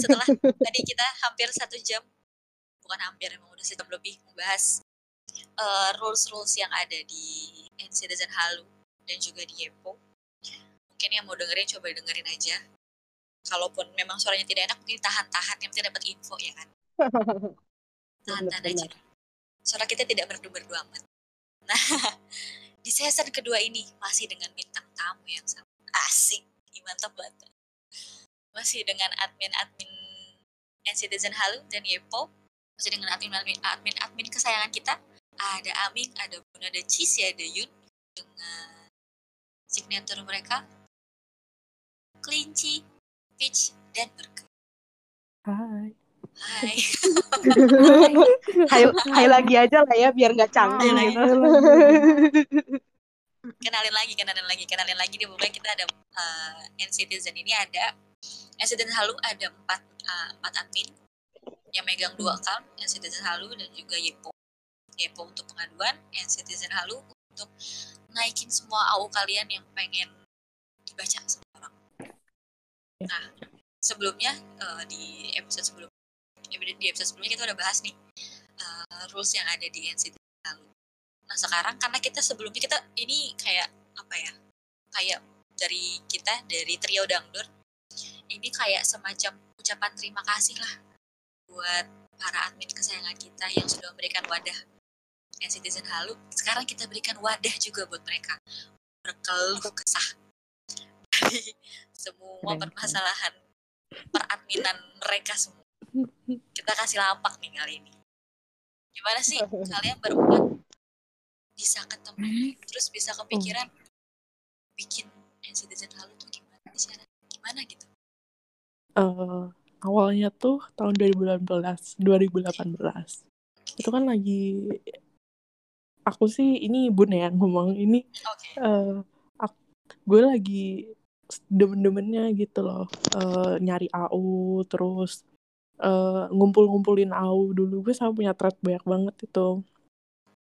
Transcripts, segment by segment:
setelah tadi kita hampir satu jam bukan hampir emang udah sejam lebih membahas uh, rules-rules yang ada di Citizen Halu dan juga di Yepo mungkin yang mau dengerin coba dengerin aja. Kalaupun memang suaranya tidak enak mungkin tahan-tahan yang penting dapat info ya kan? Tahan-tahan aja. Suara kita tidak merdu-merdu amat. Nah di season kedua ini masih dengan bintang tamu yang sangat asik mantap banget masih dengan admin-admin Citizen Halu dan Yepo masih dengan admin-admin admin-admin kesayangan kita ada Aming, ada Bun, ada Cheese, ada Yun dengan signature mereka kelinci, peach, dan burger. Hai. Hai. hai, hai lagi aja lah ya biar nggak canggung lagi. gitu. kenalin lagi, kenalin lagi, kenalin lagi di kita ada uh, N-Citizen ini ada N-Citizen Halu ada empat uh, empat admin yang megang dua account N-Citizen Halu dan juga Yepo. Yepo untuk pengaduan, N-Citizen Halu untuk naikin semua AU kalian yang pengen dibaca sama orang. Ya. Nah, sebelumnya uh, di episode sebelum di episode sebelumnya kita udah bahas nih uh, rules yang ada di NCT lalu. Nah sekarang karena kita sebelumnya kita ini kayak apa ya kayak dari kita dari trio Dangdur ini kayak semacam ucapan terima kasih lah buat para admin kesayangan kita yang sudah memberikan wadah Citizen Halu. Sekarang kita berikan wadah juga buat mereka berkeluh kesah dari semua permasalahan peradminan mereka semua. Kita kasih lampak nih kali ini. Gimana sih kalian berempat bisa ketemu terus bisa kepikiran bikin Citizen Halu tuh gimana sih? Gimana gitu? Uh, awalnya tuh tahun 2018, 2018. Itu kan lagi aku sih ini bun ya ngomong ini okay. uh, gue lagi demen-demennya gitu loh uh, nyari AU terus uh, ngumpul-ngumpulin AU dulu gue sama punya thread banyak banget itu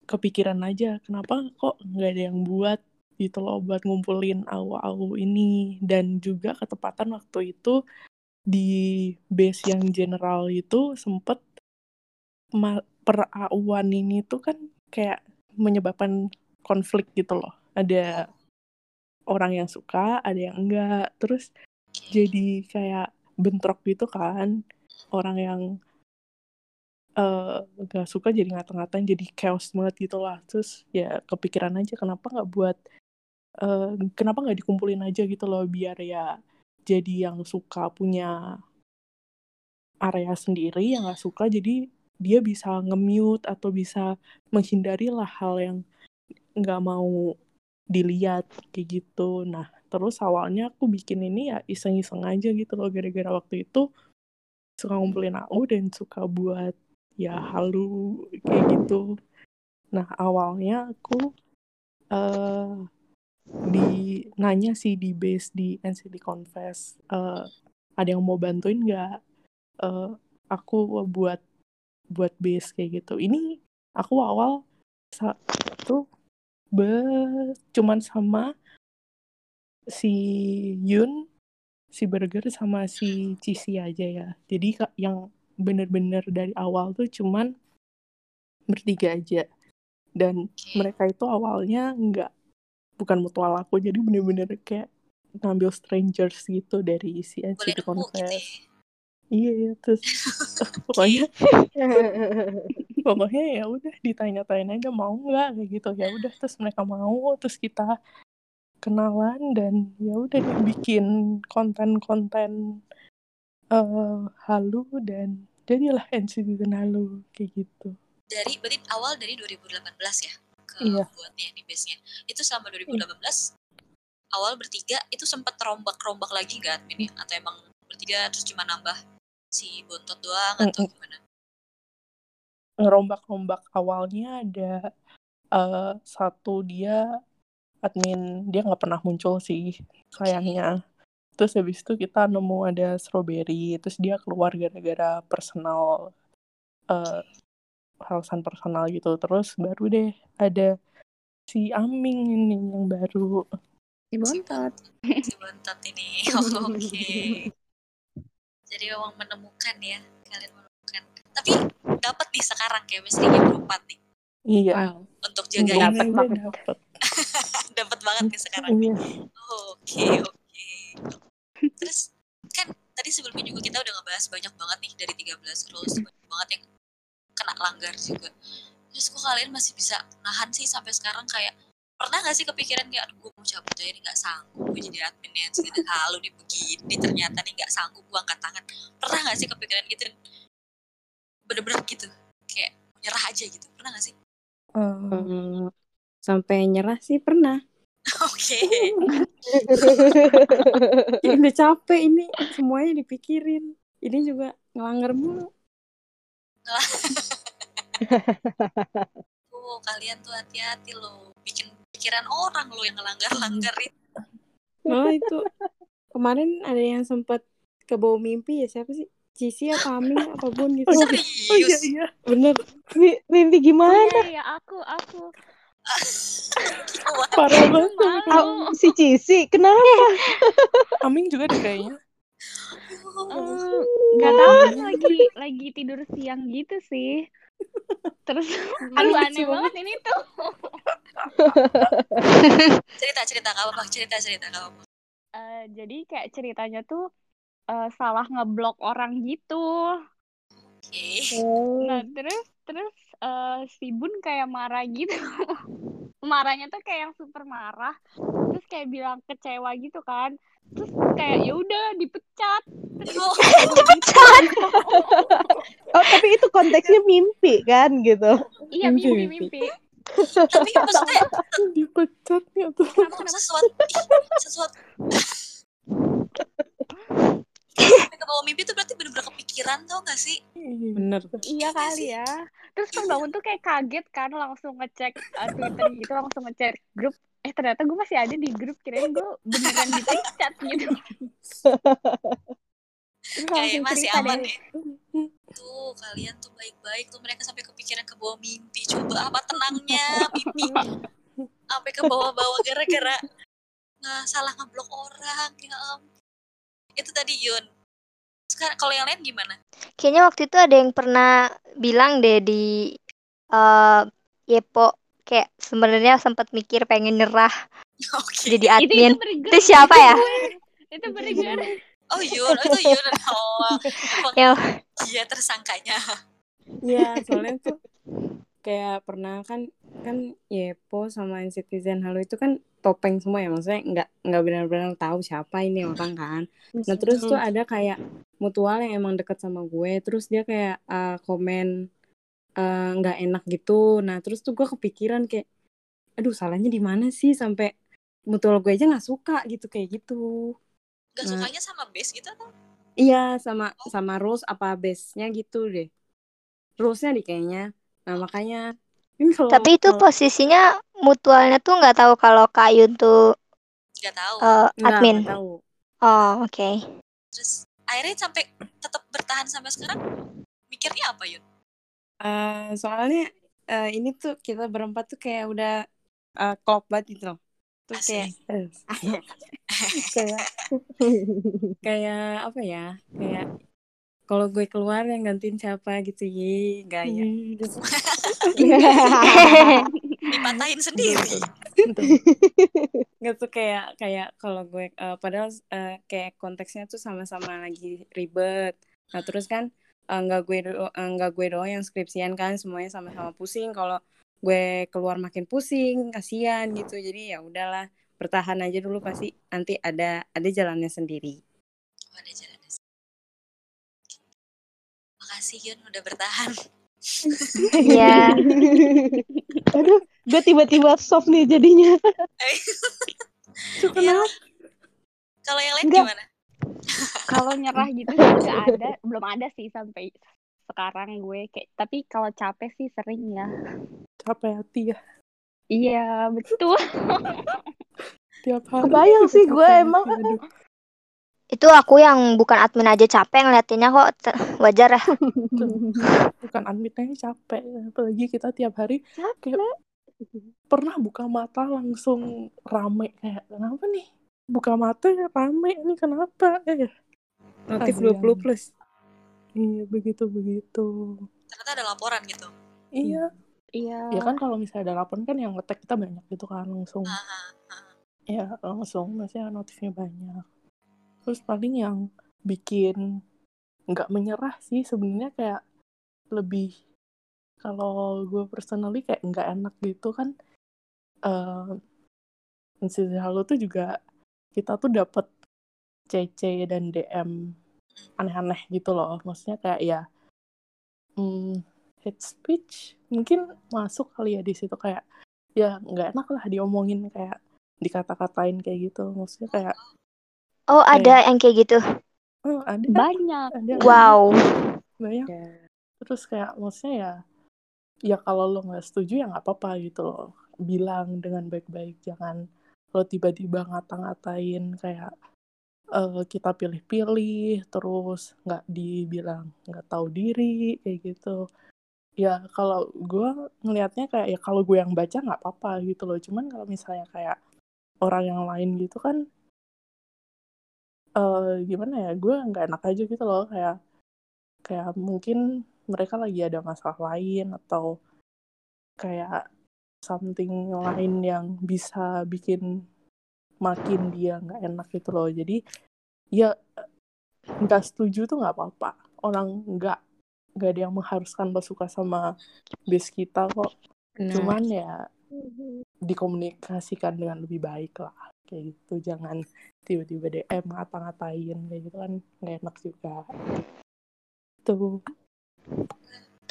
kepikiran aja kenapa kok nggak ada yang buat gitu loh buat ngumpulin AU-AU ini dan juga ketepatan waktu itu di base yang general itu sempet per ini tuh kan kayak menyebabkan konflik gitu loh. Ada orang yang suka ada yang enggak. Terus jadi kayak bentrok gitu kan. Orang yang uh, eh, gak suka jadi ngata-ngatain jadi chaos banget gitu lah. Terus ya kepikiran aja kenapa nggak buat uh, kenapa nggak dikumpulin aja gitu loh biar ya jadi yang suka punya area sendiri yang nggak suka jadi dia bisa nge-mute atau bisa menghindari lah hal yang nggak mau dilihat kayak gitu. Nah, terus awalnya aku bikin ini ya iseng-iseng aja gitu loh gara-gara waktu itu suka ngumpulin aku dan suka buat ya halu kayak gitu. Nah, awalnya aku uh, di nanya sih di base di NCT Confess uh, ada yang mau bantuin nggak? Uh, aku buat buat base kayak gitu. Ini aku awal satu be cuman sama si Yun si Burger sama si Cici aja ya. Jadi yang bener-bener dari awal tuh cuman bertiga aja. Dan mereka itu awalnya nggak bukan mutual aku jadi bener-bener kayak ngambil strangers gitu dari si NCT Confess Iya, iya, terus pokoknya pokoknya ya udah ditanya-tanya aja mau nggak kayak gitu. Ya udah terus mereka mau terus kita kenalan dan ya udah bikin konten-konten uh, halu dan jadilah NCT halu kayak gitu. Dari berarti awal dari 2018 ya iya. buatnya di base-nya. Itu selama 2018 iya. awal bertiga itu sempat rombak-rombak lagi gak admin atau emang bertiga terus cuma nambah si bontot doang atau mm -mm. gimana? Ngerombak-rombak awalnya ada uh, satu dia admin dia nggak pernah muncul sih sayangnya. Terus habis itu kita nemu ada strawberry, terus dia keluar gara-gara personal uh, alasan personal gitu. Terus baru deh ada si Aming ini yang baru. Si Bontot. Si Bontot ini. Oh, Oke. Okay. Jadi memang menemukan ya, kalian menemukan. Tapi dapat nih sekarang kayak misalnya berempat nih Iya. Wow. untuk Dapet dia banget. dapat banget nih sekarang. Iya. Oke, oke. Terus kan tadi sebelumnya juga kita udah ngebahas banyak banget nih dari 13 rules, banyak banget yang kena langgar juga. Terus kok kalian masih bisa nahan sih sampai sekarang kayak pernah gak sih kepikiran kayak aduh gue mau cabut aja nih gak sanggup gue jadi admin ya segini halu nih begini ternyata nih gak sanggup gue angkat tangan pernah gak sih kepikiran gitu bener-bener gitu kayak nyerah aja gitu pernah gak sih Eh, Hmm, sampai nyerah sih pernah. oke Ya, udah capek ini semuanya dipikirin. Ini juga ngelanggar mulu. Oh kalian tuh hati-hati loh bikin pikiran orang lo yang ngelanggar-langgar itu Malah itu kemarin ada yang sempat ke bawah mimpi ya siapa sih? Cici apa Aming apa pun gitu. Oh iya serius iya. Bener. Mi- Mimpi gimana? Iya, ya aku, aku. Parah banget. Malu. Ah, si Cici, kenapa? Aming juga deh kayaknya. Eh, Gak tahu kan lagi lagi tidur siang gitu sih. Terus aduh aneh banget ini tuh. cerita cerita gak apa-apa cerita cerita gak apa-apa Eh, jadi kayak ceritanya tuh eh, salah ngeblok orang gitu. oke Nah, terus terus eh, si Bun kayak marah gitu. Marahnya tuh kayak yang super marah. Terus kayak bilang kecewa gitu kan. Terus kayak ya udah dipecat. Terus Oh, Oh, tapi itu konteksnya mimpi kan gitu. iya Mimpi, mimpi mimpi. tapi maksudnya Dipecat nih tuh. Sesuatu sesuatu sampai ke bawah mimpi tuh berarti bener-bener kepikiran tau gak sih Bener. Iya kali ya. Terus pas bangun tuh kayak kaget kan langsung ngecek uh, Twitter gitu langsung ngecek grup. Eh ternyata gue masih ada di grup kirain gue beneran dipecat gitu. Terus kayak langsung masih cerita aman deh. ya tuh kalian tuh baik-baik tuh mereka sampai kepikiran ke bawah mimpi coba apa tenangnya mimpi sampai ke bawah-bawah gara-gara nggak salah ngeblok orang ya ampun. itu tadi Yun sekarang kalau yang lain gimana Kayaknya waktu itu ada yang pernah bilang deh di eh Yepo kayak sebenarnya sempat mikir pengen nyerah. Oke. Jadi Itu itu admin. berger. Itu siapa ya? Itu berger. oh Yun. Oh, itu Yun. Oh emang Ya, dia tersangkanya. Iya, soalnya tuh kayak pernah kan kan Yepo sama Citizen Halo itu kan topeng semua ya. Maksudnya nggak nggak benar-benar tahu siapa ini orang kan. Nah terus tuh ada kayak mutual yang emang deket sama gue. Terus dia kayak uh, komen uh, nggak enak gitu nah terus tuh gue kepikiran kayak aduh salahnya di mana sih sampai mutual gue aja nggak suka gitu kayak gitu gak Nah. sukanya sama base gitu atau Iya sama sama rules apa base-nya gitu deh. Rules-nya di kayaknya. Nah makanya kalau tapi itu kalau- posisinya mutualnya tuh nggak tahu kalau Kak Yun tuh nggak tahu eh, Nggak, admin. nggak tahu. Oh, oke. terus akhirnya sampai tetap bertahan sampai sekarang mikirnya apa Yun Eh, soalnya eh, ini tuh kita berempat tuh kayak udah eh, klop banget gitu loh. Kayak Asik. kayak kayak apa ya? Kayak kalau gue keluar yang gantiin siapa gitu ye gaya. dipatahin sendiri Nggak tuh kayak kayak kalau gue eh, padahal eh, kayak konteksnya tuh sama-sama lagi ribet. Nah terus kan eh, nggak gue eh, nggak gue doang yang skripsian kan semuanya sama-sama pusing. Kalau gue keluar makin pusing, kasihan gitu. Jadi ya udahlah bertahan aja dulu pasti nanti ada ada jalannya sendiri. Oh, ada jalan makasih Yun udah bertahan Iya. Aduh, gue tiba-tiba soft nih jadinya. Iya. kalau yang lain Enggak. gimana nyerah gitu sih nggak ada, belum ada sih sampai sekarang gue kayak tapi kalau capek sih sering ya. Capek hati ya. Iya, betul. Tiap hari. Kebayang sih gue emang. aduh. Itu aku yang bukan admin aja capek ngeliatinnya kok wajar ya. Bukan admin aja capek. Apalagi kita tiap hari Capek. kayak pernah buka mata langsung rame kayak kenapa nih buka mata rame ini kenapa ya Notif 20 yang- plus. Iya begitu begitu. ternyata ada laporan gitu Iya. Iya. Ya kan kalau misalnya ada laporan kan yang ngetek kita banyak gitu kan langsung. Ah, ah, ah. Ya langsung maksudnya notifnya banyak. Terus paling yang bikin nggak menyerah sih sebenarnya kayak lebih kalau gue personally kayak nggak enak gitu kan eh insiden halo tuh juga kita tuh dapat CC dan DM aneh-aneh gitu loh maksudnya kayak ya hmm, hate speech mungkin masuk kali ya di situ kayak ya nggak enak lah diomongin kayak dikata-katain kayak gitu maksudnya kayak Oh, ada yang kayak gitu. oh, ada Banyak. ada Wow. banyak Ya. terus kayak maksudnya ya ya kalau lo nggak setuju ya nggak apa-apa gitu loh bilang dengan baik-baik jangan lo tiba-tiba ngata-ngatain kayak eh, kita pilih-pilih terus nggak dibilang nggak tahu diri kayak gitu. Ya kalau gue ngelihatnya kayak ya kalau gue yang baca nggak apa-apa gitu loh. Cuman kalau misalnya kayak orang yang lain gitu kan eh gimana ya gue nggak enak aja gitu loh. Kayak kayak mungkin mereka lagi ada masalah lain atau kayak something lain yang bisa bikin makin dia nggak enak gitu loh. Jadi ya nggak setuju tuh nggak apa-apa. Orang nggak nggak ada yang mengharuskan lo suka sama base kita kok. Benar. cuman ya dikomunikasikan dengan lebih baik lah. Kayak gitu. Jangan tiba-tiba DM ngata-ngatain. Kayak gitu kan nggak enak juga. Tuh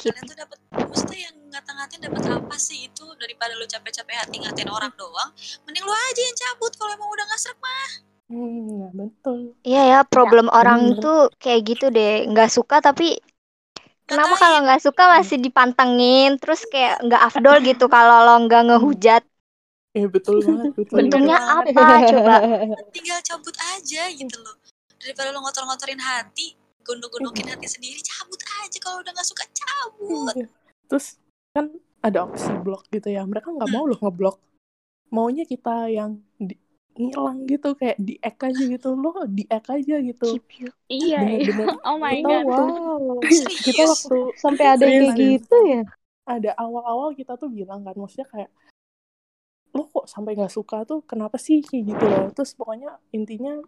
kalian tuh dapat maksudnya yang ngata-ngatain dapat apa sih itu daripada lu capek-capek hati ngatain orang doang mending lu aja yang cabut kalau emang udah nggak serak mah hmm ya betul Iya ya, problem orang bener. tuh kayak gitu deh. Nggak suka tapi kenapa kalau nggak suka masih dipantengin, terus kayak nggak afdol gitu kalau lo nggak ngehujat. eh betul banget betul Untungnya banget. apa coba? tinggal cabut aja gitu loh daripada lu ngotor-ngotorin hati gondok-gondokin hati sendiri cabut aja kalau udah nggak suka cabut Iya. terus kan ada opsi blok gitu ya mereka nggak mau loh ngeblok maunya kita yang di- ngilang gitu kayak di ek aja gitu loh di ek aja gitu Keep you. Iya. iya. Oh my kita god. Wow. kita waktu Sampai ada kayak gitu ya? ada awal-awal kita tuh bilang kan maksudnya kayak lo kok sampai nggak suka tuh kenapa sih kayak gitu loh terus pokoknya intinya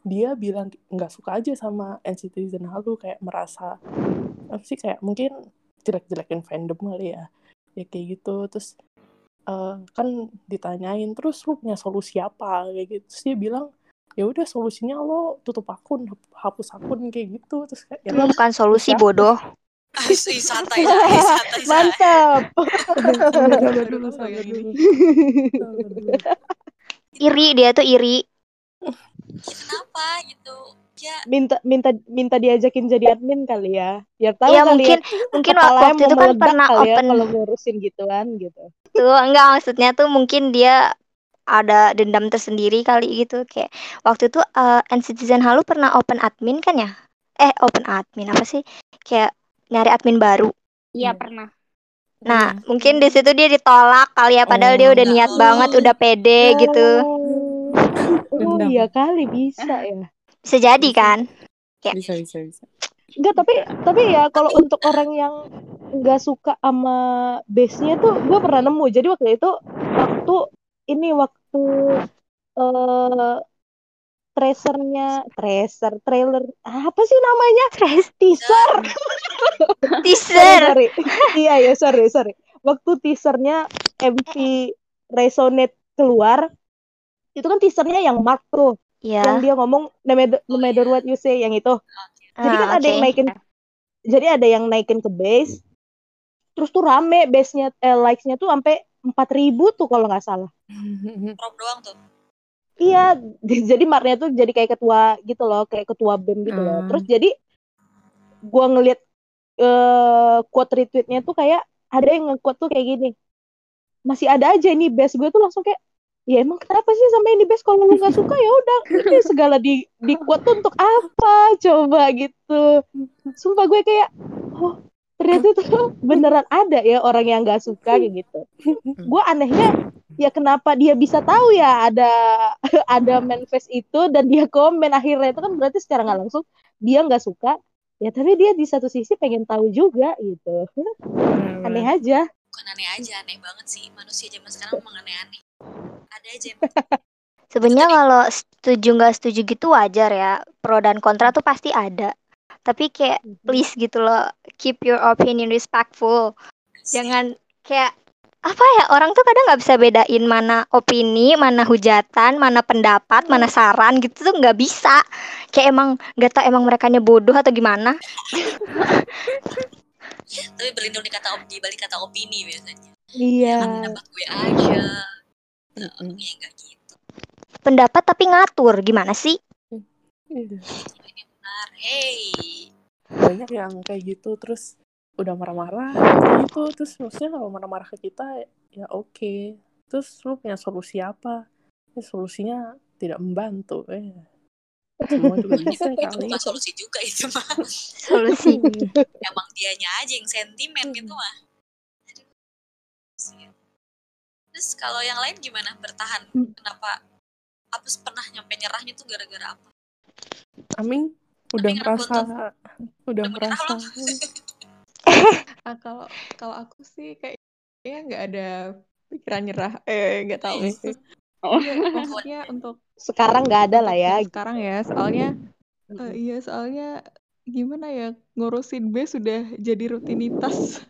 dia bilang nggak suka aja sama NCT Zen Halu kayak merasa apa sih kayak mungkin jelek-jelekin fandom kali ya ya kayak gitu terus eh, kan ditanyain terus lu punya solusi apa kayak gitu terus dia bilang ya udah solusinya lo tutup akun hapus akun kayak gitu terus kayak ya Itu bukan solusi bodoh. santai santai. Mantap. Iri dia tuh iri. Ya, kenapa gitu ya minta minta minta diajakin jadi admin kali ya. Biar tahu Ya kali mungkin ya. mungkin waktu itu kan pernah kali ya open kalau ngurusin gituan gitu. tuh enggak maksudnya tuh mungkin dia ada dendam tersendiri kali gitu kayak waktu itu eh NCT Zen Halu pernah open admin kan ya? Eh open admin apa sih? Kayak nyari admin baru. Iya pernah. Nah, mungkin di situ dia ditolak kali ya padahal dia Oh. udah niat Oh. banget, udah pede gitu. Oh Dendam. iya kali bisa ya. Bisa jadi kan? Bisa bisa bisa. Enggak tapi tapi ya kalau untuk orang yang nggak suka sama base-nya tuh gue pernah nemu. Jadi waktu itu waktu ini waktu eh tracernya tracer trailer apa sih namanya Stress teaser sorry, teaser. sorry. iya ya sorry sorry waktu teasernya MV Resonate keluar itu kan teasernya yang Mark tuh yang Ya. dia ngomong no matter, no matter what you say yang itu. Jadi kan Ah, ada yang naikin jadi ada yang naikin ke base terus tuh rame base-nya eh, likes-nya tuh sampai 4000 tuh kalau nggak salah. Prom doang tuh. Iya jadi Marknya tuh jadi kayak ketua gitu loh kayak ketua BEM gitu loh. Hmm. terus jadi gua ngeliat eh quote retweetnya tuh kayak ada yang nge-quote tuh kayak gini masih ada aja ini base. Gue tuh langsung kayak ya emang kenapa sih sampai ini base kalau lu nggak suka ya udah. Ini segala di di quote tuh untuk apa? Coba gitu. Sumpah gue kayak oh ternyata tuh beneran ada ya orang yang nggak suka kayak gitu. Gue anehnya ya kenapa dia bisa tahu ya ada ada manifest itu dan dia komen akhirnya. Itu kan berarti secara nggak langsung dia nggak suka. Ya tapi dia di satu sisi pengen tahu juga gitu. Aneh aja. Bukan aneh aja aneh banget sih. Manusia zaman sekarang emang aneh-aneh ada aja Sebenarnya kalau setuju nggak setuju gitu wajar ya. Pro dan kontra tuh pasti ada. Tapi kayak please gitu loh, keep your opinion respectful. Jangan kayak apa ya orang tuh kadang nggak bisa bedain mana opini, mana hujatan, mana pendapat, mana saran gitu tuh nggak bisa. Kayak emang nggak tau emang mereka bodoh atau gimana. tapi berlindung di kata op- di balik kata opini biasanya iya pendapat gue aja Gitu. Pendapat tapi ngatur gimana sih? Iya. ini benar hey. Banyak yang kayak gitu terus udah marah-marah gitu terus maksudnya kalau marah-marah ke kita ya oke. Terus lu punya solusi apa? Ya, solusinya tidak membantu eh. Semua juga bisa kali. Solusi juga itu mah Solusi. emang dianya aja yang sentimen gitu mah terus kalau yang lain gimana bertahan Hmm. kenapa apa pernah nyampe nyerahnya tuh gara-gara apa Amin udah Amin, merasa udah merasa Ah, kalau kalau aku sih kayaknya nggak ada pikiran nyerah. Eh, nggak tahu sih. Iya, maksudnya untuk sekarang nggak ada lah ya sekarang ya, soalnya eh, Mm-mm. iya soalnya gimana ya ngurusin B sudah jadi rutinitas.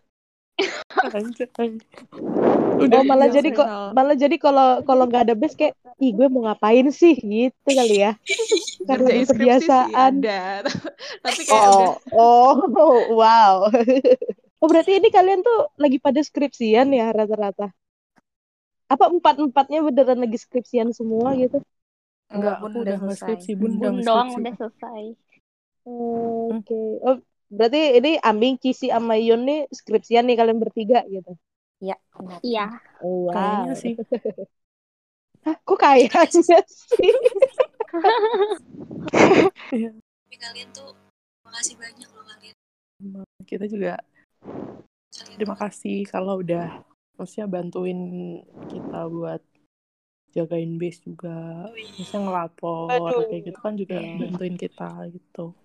Anjay. oh udah malah biasa jadi kok malah jadi kalau kalau nggak ada base kayak ih gue mau ngapain sih? Gitu kali ya. Karena udah kebiasaan. ada, tapi kayak udah oh oh wow. Oh berarti ini kalian tuh lagi pada skripsian ya rata-rata? Apa empat empatnya beneran lagi skripsian semua gitu? Enggak Bun, aku udah udah skripsi bun udah Bun doang udah selesai. oke. Oh berarti ini Ambing Cici sama Yun nih skripsian nih kalian bertiga gitu Ya, benar. Iya. oh, wow. kayaknya sih. Hah, kok kayaknya sih? Tapi kalian tuh makasih banyak loh kalian. Kita juga kalian terima kasih kalau udah maksudnya bantuin kita buat jagain base juga. Maksudnya ngelapor Aduh. kayak gitu kan juga Iya. bantuin kita gitu.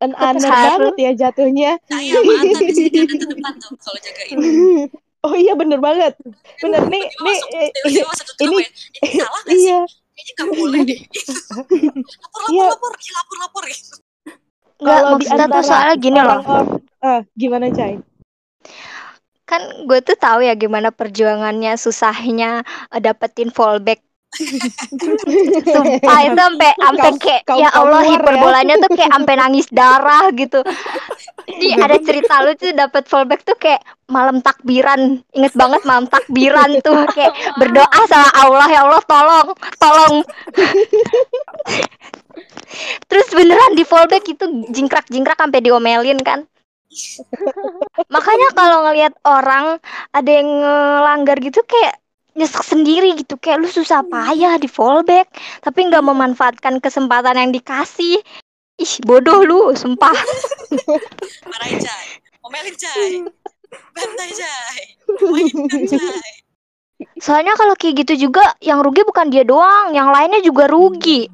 An aneh banget ya jatuhnya. Saya sama Atan di sini garda terdepan tuh kalau jagain oh iya bener banget bener nih nih eh, ini- ya ini salah gak sih iya kayaknya gak boleh deh lapor Iya. lapor lapor ya lapor lapor gitu Enggak Kalau maksudnya tuh soalnya gini loh. ah gimana Cai Kan gue tuh tahu ya gimana perjuangannya susahnya eh, dapetin fallback. Sumpah itu sampai sampai kayak ya Allah ya. hiperbolanya tuh kayak sampai nangis darah gitu. Jadi ada cerita lucu dapet fallback tuh kayak malam takbiran. Inget banget malam takbiran tuh kayak berdoa sama Allah ya Allah tolong tolong. Terus beneran di fallback itu jingkrak-jingkrak sampai diomelin kan. Makanya kalau ngelihat orang ada yang ngelanggar gitu kayak nyesek sendiri gitu kayak lu susah payah di fallback tapi nggak memanfaatkan kesempatan yang dikasih ih bodoh lu sumpah. Marahin Cai omelin Cai bantai Cai Cai soalnya kalau kayak gitu juga yang rugi bukan dia doang yang lainnya juga rugi.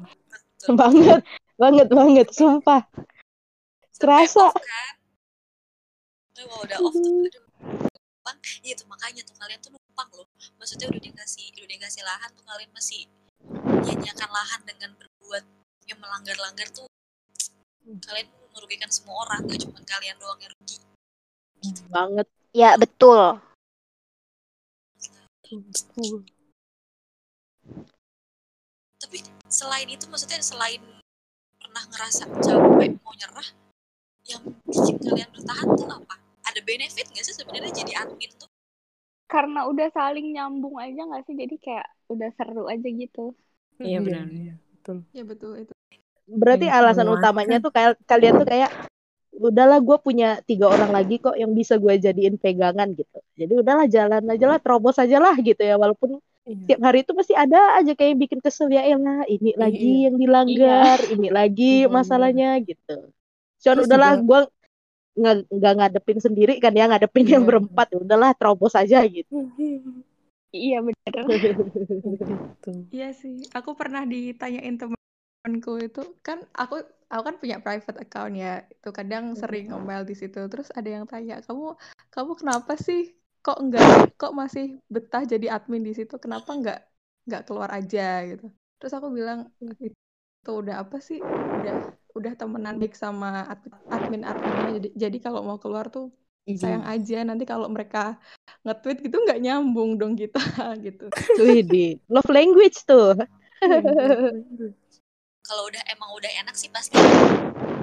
Banget banget banget sumpah. Kerasa. Kan? Tuh kalau udah off tuh aduh. Numpang iya tuh makanya tuh kalian tuh numpang loh. Maksudnya udah dikasih udah dikasih lahan tuh kalian masih nyanyiakan lahan dengan berbuat yang melanggar-langgar tuh kalian merugikan semua orang gak cuma kalian doang yang rugi banget ya betul tapi selain itu maksudnya selain pernah ngerasa capek mau nyerah yang bikin kalian bertahan tuh apa ada benefit gak sih sebenarnya jadi admin tuh Karena udah saling nyambung aja nggak sih? Jadi kayak udah seru aja gitu. Iya, benar. iya, betul ya betul itu. Berarti Yang alasan menguatkan. utamanya tuh kayak kalian tuh kayak udahlah gue punya tiga orang lagi kok yang bisa gue jadiin pegangan gitu jadi udahlah jalan aja lah terobos aja lah gitu ya walaupun Iya. tiap hari itu pasti ada aja kayak yang bikin kesel ya elah ini Iya, lagi iya. yang dilanggar ini lagi Iya, iya. masalahnya gitu cuman Terus udahlah gue nggak nggak ngadepin sendiri kan ya ngadepin yang Iya. berempat ya udahlah terobos aja gitu Iya bener. gitu Iya sih, aku pernah ditanyain temanku itu kan aku aku kan punya private account ya, itu kadang sering ngomel di situ. Terus ada yang tanya, "Kamu kamu kenapa sih kok enggak kok masih betah jadi admin di situ? Kenapa enggak enggak keluar aja gitu?" Terus aku bilang, "Itu udah apa sih? Udah udah temenan baik sama admin-adminnya. Jadi, jadi kalau mau keluar tuh sayang aja nanti kalau mereka nge-tweet gitu nggak nyambung dong kita gitu." Widih, love language tuh. Kalau udah emang udah enak sih pasti.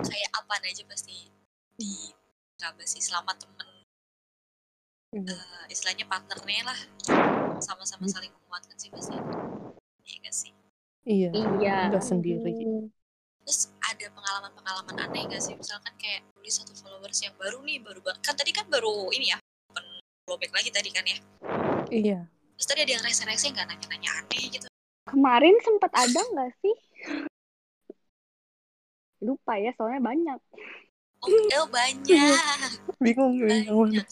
Kayak apa aja pasti di sih selama temen uh, istilahnya partnernya lah. Sama-sama saling menguatkan sih pasti. Iya gak sih? Iya Iya. nggak sendiri. Terus ada pengalaman-pengalaman aneh gak sih? Misalkan kayak tulis satu followers yang baru nih baru banget kan tadi kan baru ini ya open follow back lagi tadi kan ya? Iya. Terus tadi ada yang rese-rese nggak nanya-nanya aneh gitu? Kemarin sempat ada nggak sih? Lupa ya, soalnya banyak. oh, oh banyak. Bingung mana banyak.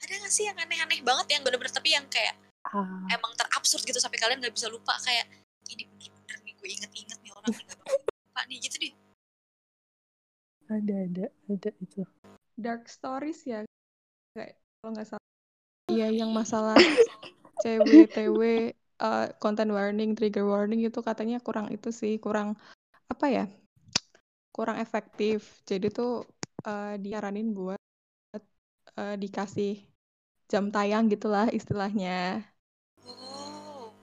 Ada gak sih yang aneh-aneh banget yang bener-bener tapi yang kayak ah, emang terabsurd gitu sampai kalian nggak bisa lupa? Kayak ini bener-bener nih gue inget-inget nih orang nggak lupa nih gitu deh. Ada ada ada itu. Dark stories ya, kayak kalau nggak salah. Iya, yang masalah CWTW, uh, content warning, trigger warning itu katanya kurang itu sih, kurang apa ya? Kurang efektif. Jadi tuh uh, diaranin buat uh, dikasih jam tayang gitulah istilahnya. oh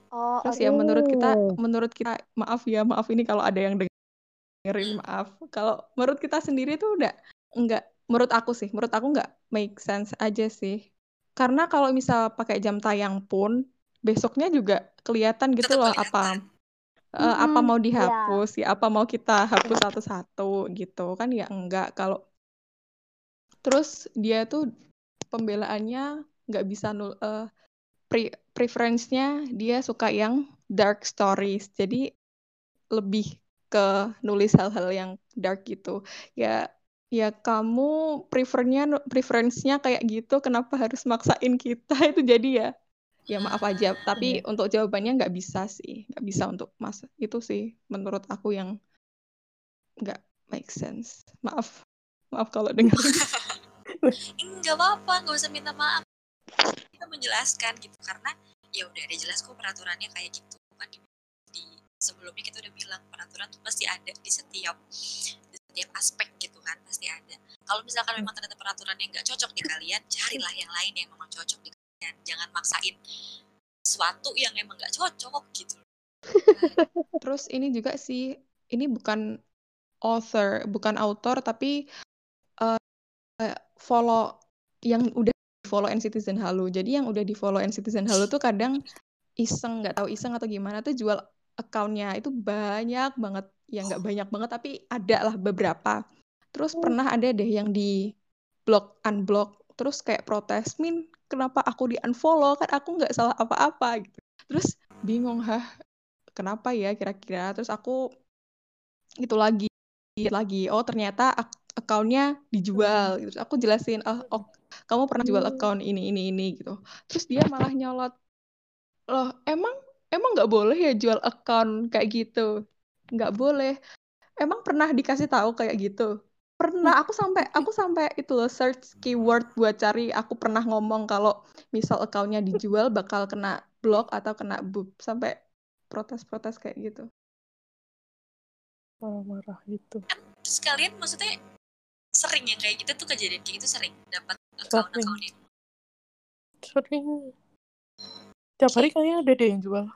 Oh, Terus ya menurut kita, menurut kita maaf ya, maaf ini kalau ada yang dengerin maaf. Kalau menurut kita sendiri tuh udah enggak, menurut aku sih, menurut aku nggak make sense aja sih. Karena kalau misal pakai jam tayang pun besoknya juga kelihatan gitu loh kelihatan. apa eh, apa Mm-mm, mau iya. dihapus ya, apa mau kita hapus satu-satu gitu? Kan ya enggak. Kalau terus dia tuh pembelaannya nggak bisa nul eh, pre- preference-nya dia suka yang dark stories. Jadi lebih ke nulis hal-hal yang dark gitu. Ya ya kamu prefernya preference-nya kayak gitu kenapa harus maksain kita? Itu jadi ya ya maaf aja tapi untuk jawabannya nggak bisa sih nggak bisa untuk mas itu sih menurut aku yang nggak make sense. Maaf maaf kalau dengerin. Nggak apa-apa nggak usah minta maaf. Kita menjelaskan gitu karena ya udah ada jelas kok peraturannya kayak gitu. Kan di, di sebelumnya kita udah bilang peraturan tuh pasti ada di setiap di setiap aspek gitu kan pasti ada. Kalau misalkan memang ternyata peraturannya nggak cocok di kalian carilah yang lain yang memang cocok di kalian jangan maksain sesuatu yang emang nggak cocok gitu Terus ini juga sih, ini bukan author, bukan author, tapi eh, follow yang udah follow Citizen Halo. Jadi yang udah di follow Citizen Halo tuh kadang iseng, nggak tahu iseng atau gimana tuh jual accountnya itu banyak banget. Ya nggak banyak banget, tapi ada lah beberapa. Terus pernah ada deh yang di block, unblock, terus kayak protes, Min, kenapa aku di unfollow? Kan aku nggak salah apa-apa gitu. Terus bingung, hah, kenapa ya kira-kira terus aku itu lagi lagi oh ternyata ak- akunnya dijual gitu. Terus aku jelasin oh, oh kamu pernah jual account ini ini ini gitu terus dia malah nyolot loh emang emang nggak boleh ya jual account kayak gitu nggak boleh emang pernah dikasih tahu kayak gitu pernah aku sampai aku sampai itu loh search keyword buat cari aku pernah ngomong kalau misal accountnya dijual bakal kena blok atau kena boob sampai protes-protes kayak gitu. marah-marah gitu terus kalian maksudnya sering yang kayak gitu tuh kejadian kayak gitu sering dapat account-accountnya sering tiap hari kayaknya ada deh yang jual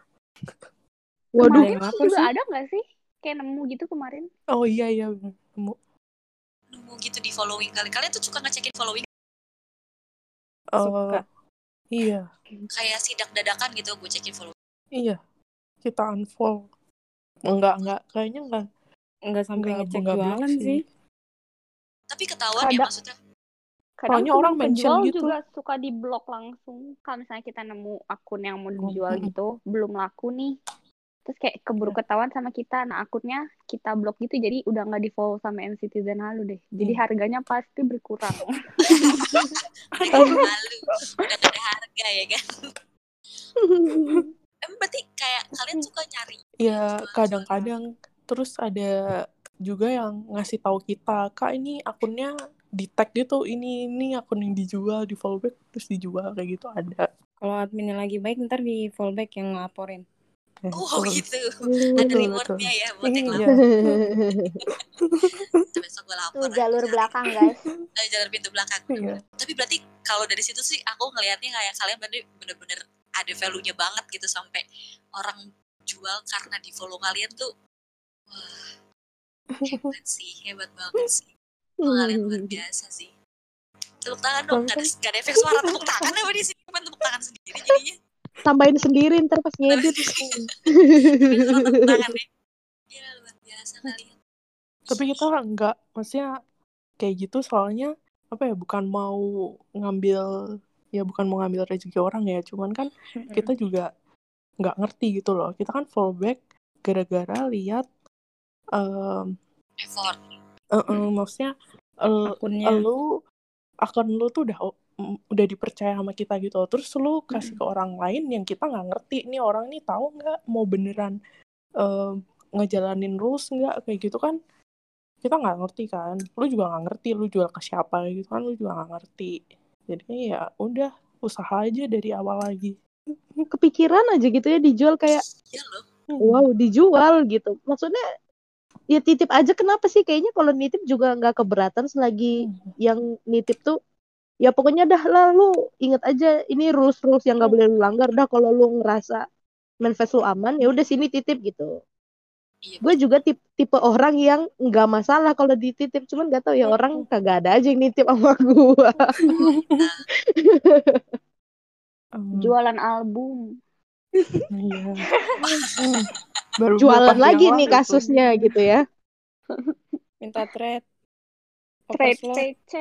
Waduh, Kemarin juga sih? ada nggak sih? Kayak nemu gitu kemarin. oh iya iya bener. Nemu nunggu gitu di following kali kalian tuh suka ngecekin following Suka. Eh, iya kayak sidak dadakan gitu gue cekin following iya kita unfollow enggak enggak kayaknya enggak Nggak sampai Nggak- ngecek nggak jualan sih. sih. tapi ketahuan ya Kadang- maksudnya Kadang Soalnya orang mention penjual gitu. juga suka di blok langsung. Kalau misalnya kita nemu akun yang mau dijual Mm-mm. gitu, belum laku nih. Terus kayak keburu ketahuan sama kita. Nah akunnya kita blok gitu jadi udah nggak di follow sama NCTzen Halu deh. Jadi Hmm. harganya pasti berkurang. Malu. Udah ada harga ya kan? Emang berarti kayak kalian suka nyari Ya kadang-kadang terus ada juga yang ngasih tahu kita, Kak ini akunnya di tag gitu, ini ini akun yang dijual, di follow back terus dijual kayak gitu ada. Kalau adminnya lagi baik ntar di fallback yang ngelaporin. Ya, oh terus- gitu. Betul, ada rewardnya ya buat yang Iya. lapor besok gue lapor Tuh jalur belakang guys. Jalur pintu belakang. Iya. tapi berarti kalau dari situ sih aku ngelihatnya kayak kalian berarti bener-bener ada value-nya banget gitu sampai orang jual karena di follow kalian tuh wah hebat sih hebat banget sih. Kalian luar biasa sih. Tepuk tangan dong gak ada, gak ada efek suara tepuk tangan apa di sini? Cuma tepuk tangan sendiri jadinya Tambahin sendiri ntar pas ngedit. Ya ya biasa kalian Tapi kita enggak, maksudnya kayak gitu soalnya apa ya, bukan mau ngambil ya bukan mau ngambil rezeki orang ya, cuman kan kita juga nggak ngerti gitu loh. Kita kan fallback gara-gara lihat em effort eh, eh, maksudnya Akunnya. lu akun lu tuh udah udah dipercaya sama kita gitu terus lu kasih ke orang lain yang kita nggak ngerti nih orang nih tahu nggak mau beneran eh, ngejalanin rules nggak? Kayak gitu kan kita nggak ngerti kan. Lu juga nggak ngerti lu jual ke siapa gitu kan lu juga nggak ngerti. Jadi ya udah usaha aja dari awal lagi. Kepikiran aja gitu ya dijual kayak iya loh. Wow dijual gitu. Maksudnya ya titip aja kenapa sih? Kayaknya kalau nitip juga nggak keberatan selagi yang nitip tuh ya pokoknya dah lah lu inget aja ini rules rules yang nggak boleh lu langgar. Dah kalau lu ngerasa manifest lu aman ya udah sini titip gitu. Iya gue juga tipe tipe orang yang nggak masalah kalau dititip cuman gak tahu ya orang kagak ada aja yang nitip sama gue Em, jualan album. Iya. Hmm, baru jualan lagi nih kasusnya gitu ya. Minta trade. trade. CC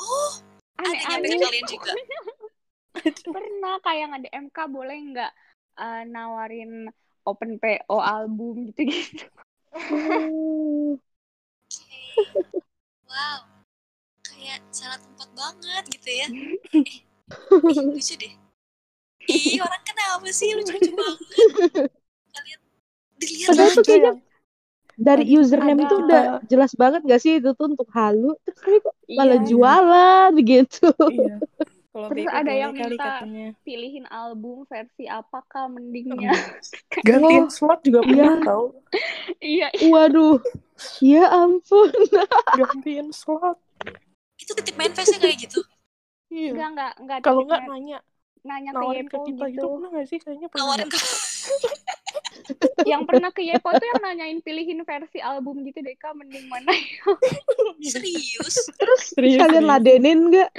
oh ada nyampe ke aneh-aneh kalian juga pernah kayak ada MK boleh nggak eh, nawarin open PO album gitu-gitu? Hmm, wow. Kayak salah tempat banget gitu ya. Eh, eh, lucu deh. Ih orang kenapa sih? Lucu-lucu banget. Kalian dilihat Padahal tuh lagi kayaknya dari username ada. tuh. udah jelas banget gak sih? Itu tuh untuk halu terus tapi kok malah Iya. jualan gitu. Iya. Kalau Terus ada yang kali minta- katanya. pilihin album versi apakah mendingnya? Gantiin slot juga pernah Iya. tau. Iya. Waduh. Ya ampun. Gantiin slot. Itu titip main face kayak gitu? Iya. Enggak enggak enggak kalau titip nggak net- nanya. Nanya ke nawarin ke kita gitu gitu. pernah nggak sih? Kayaknya pernah. Nawarin nggak? ke yang pernah ke Yepo tuh yang nanyain pilihin versi album gitu deh kak mending mana? Serius? Terus Serius, kalian serius. ladenin gak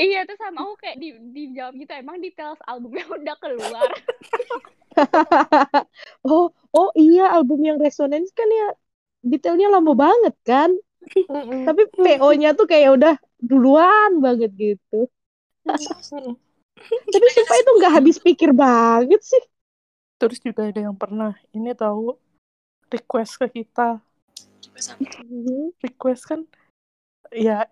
iya tuh sama aku kayak di dijawab gitu emang details albumnya udah keluar? Oh oh iya album yang resonance kan ya detailnya lama banget kan? Tapi PO-nya tuh kayak udah duluan banget gitu. Tapi sumpah itu nggak habis pikir banget sih terus juga ada yang pernah ini tahu request ke kita. Mhm. request kan ya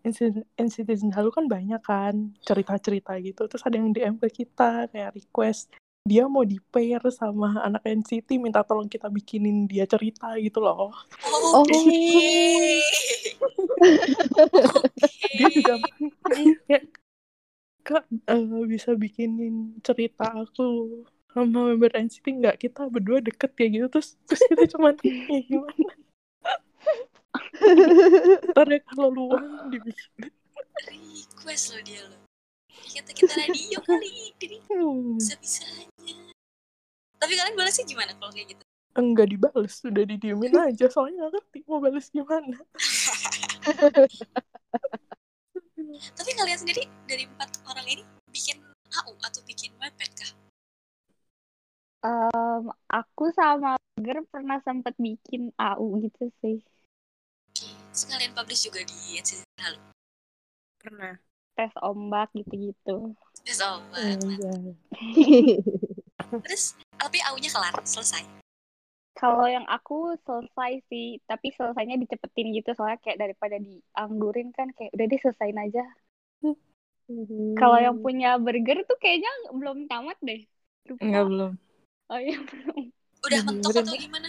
insiden insiden halu kan banyak kan cerita-cerita gitu. Terus ada yang DM ke kita kayak request dia mau di pair sama anak NCT minta tolong kita bikinin dia cerita gitu loh. Oh, oke. Dia juga kayak kak eh, bisa bikinin cerita aku sama member NCT nggak kita berdua deket kayak gitu terus terus kita cuman ya gimana? Ntar ya kalau luang dibikin. Request lo dia lo kita kita radio kali jadi hmm. bisa bisanya tapi kalian balasnya gimana kalau kayak gitu? Enggak dibales udah didiemin aja soalnya nggak ngerti mau balas gimana. Tapi kalian sendiri dari empat orang ini bikin AU atau bikin webpad kah Em, aku sama Ger pernah sempet bikin AU gitu sih sekalian publish juga di Halu Pernah. tes ombak gitu-gitu Terus oh, Mbak. Anjay. terus tapi aunya kelar selesai Kalau yang aku selesai sih, tapi selesainya dicepetin gitu soalnya kayak daripada dianggurin kan kayak udah deh selesain aja. Kalau yang punya burger tuh kayaknya belum tamat deh. Lupa. Enggak belum. Oh iya belum. udah Udah mentok atau gimana?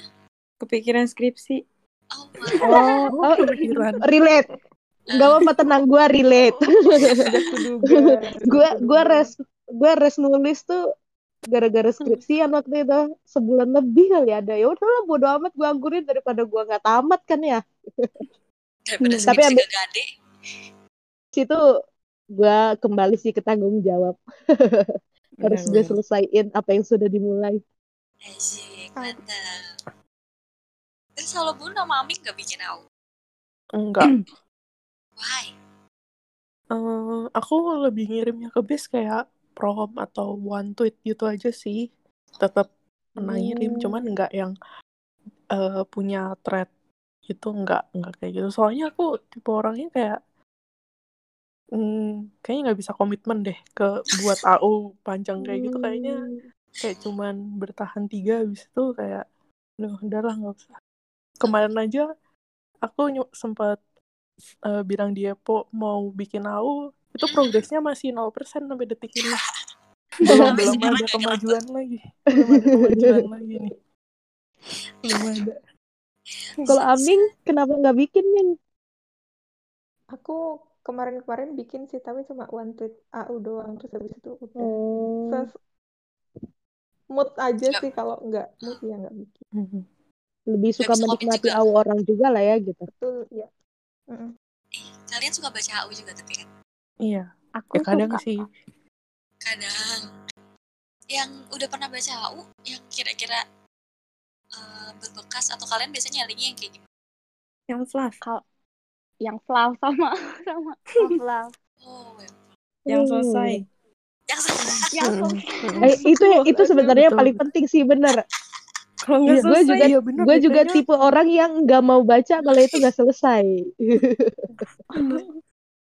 Kepikiran skripsi. oh my Oh, oh, kepikiran relate. Gak apa-apa tenang gue relate. Gue gue res gue res nulis tuh gara-gara skripsian waktu itu. Sebulan lebih kali ada. Ya udahlah bodo amat gue anggurin daripada gue nggak tamat kan ya? Hmm, tapi ambil- gade situ gue kembali sih ke tanggung jawab. Harus gue Benar-benar. selesaiin apa yang sudah dimulai Asik, mantap. Terus kalau bun sama Aming gak bikin au? enggak Why? Eh, aku lebih ngirimnya ke base kayak prom atau one tweet gitu aja sih tetap pernah ngirim Hmm. cuman nggak yang eh, punya thread itu nggak nggak kayak gitu soalnya aku tipe orangnya kayak hmm, kayaknya nggak bisa komitmen deh ke buat AU panjang kayak gitu kayaknya kayak cuman bertahan tiga habis itu kayak udah udahlah nggak usah. Kemarin aja aku nyu- sempat eh, bilang dia po mau bikin AU itu progresnya masih 0% sampai detik ini. Belum Sampai belum sekarang ada kemajuan lagi. Belum ada kemajuan lagi nih. Belum ada. Kalau Aming kenapa nggak bikin Ming Aku kemarin-kemarin bikin sih, tapi cuma one tweet AU doang. Terus habis itu udah. oh mood aja Nggak. sih kalau nggak mood ya nggak bikin. Mhm. lebih suka komit menikmati aw orang juga lah ya gitu Betul, ya. Eh, kalian suka baca AU juga tapi kan? iya Aku ya kadang suka. sih Kadang. Yang udah pernah baca AU, yang kira-kira eh, berbekas atau kalian biasanya nyarinya yang kayak gimana? Yang fluff. Kalau yang flaw sama sama love. Oh, ya. Yang selesai. Yang yang Mhm. selesai. Mhm. Eh, itu itu sebenarnya yang Betul, paling penting sih bener Kalau Iya, nggak gue selesai. juga iya bener gue juga kayaknya tipe orang yang nggak mau baca kalau itu nggak selesai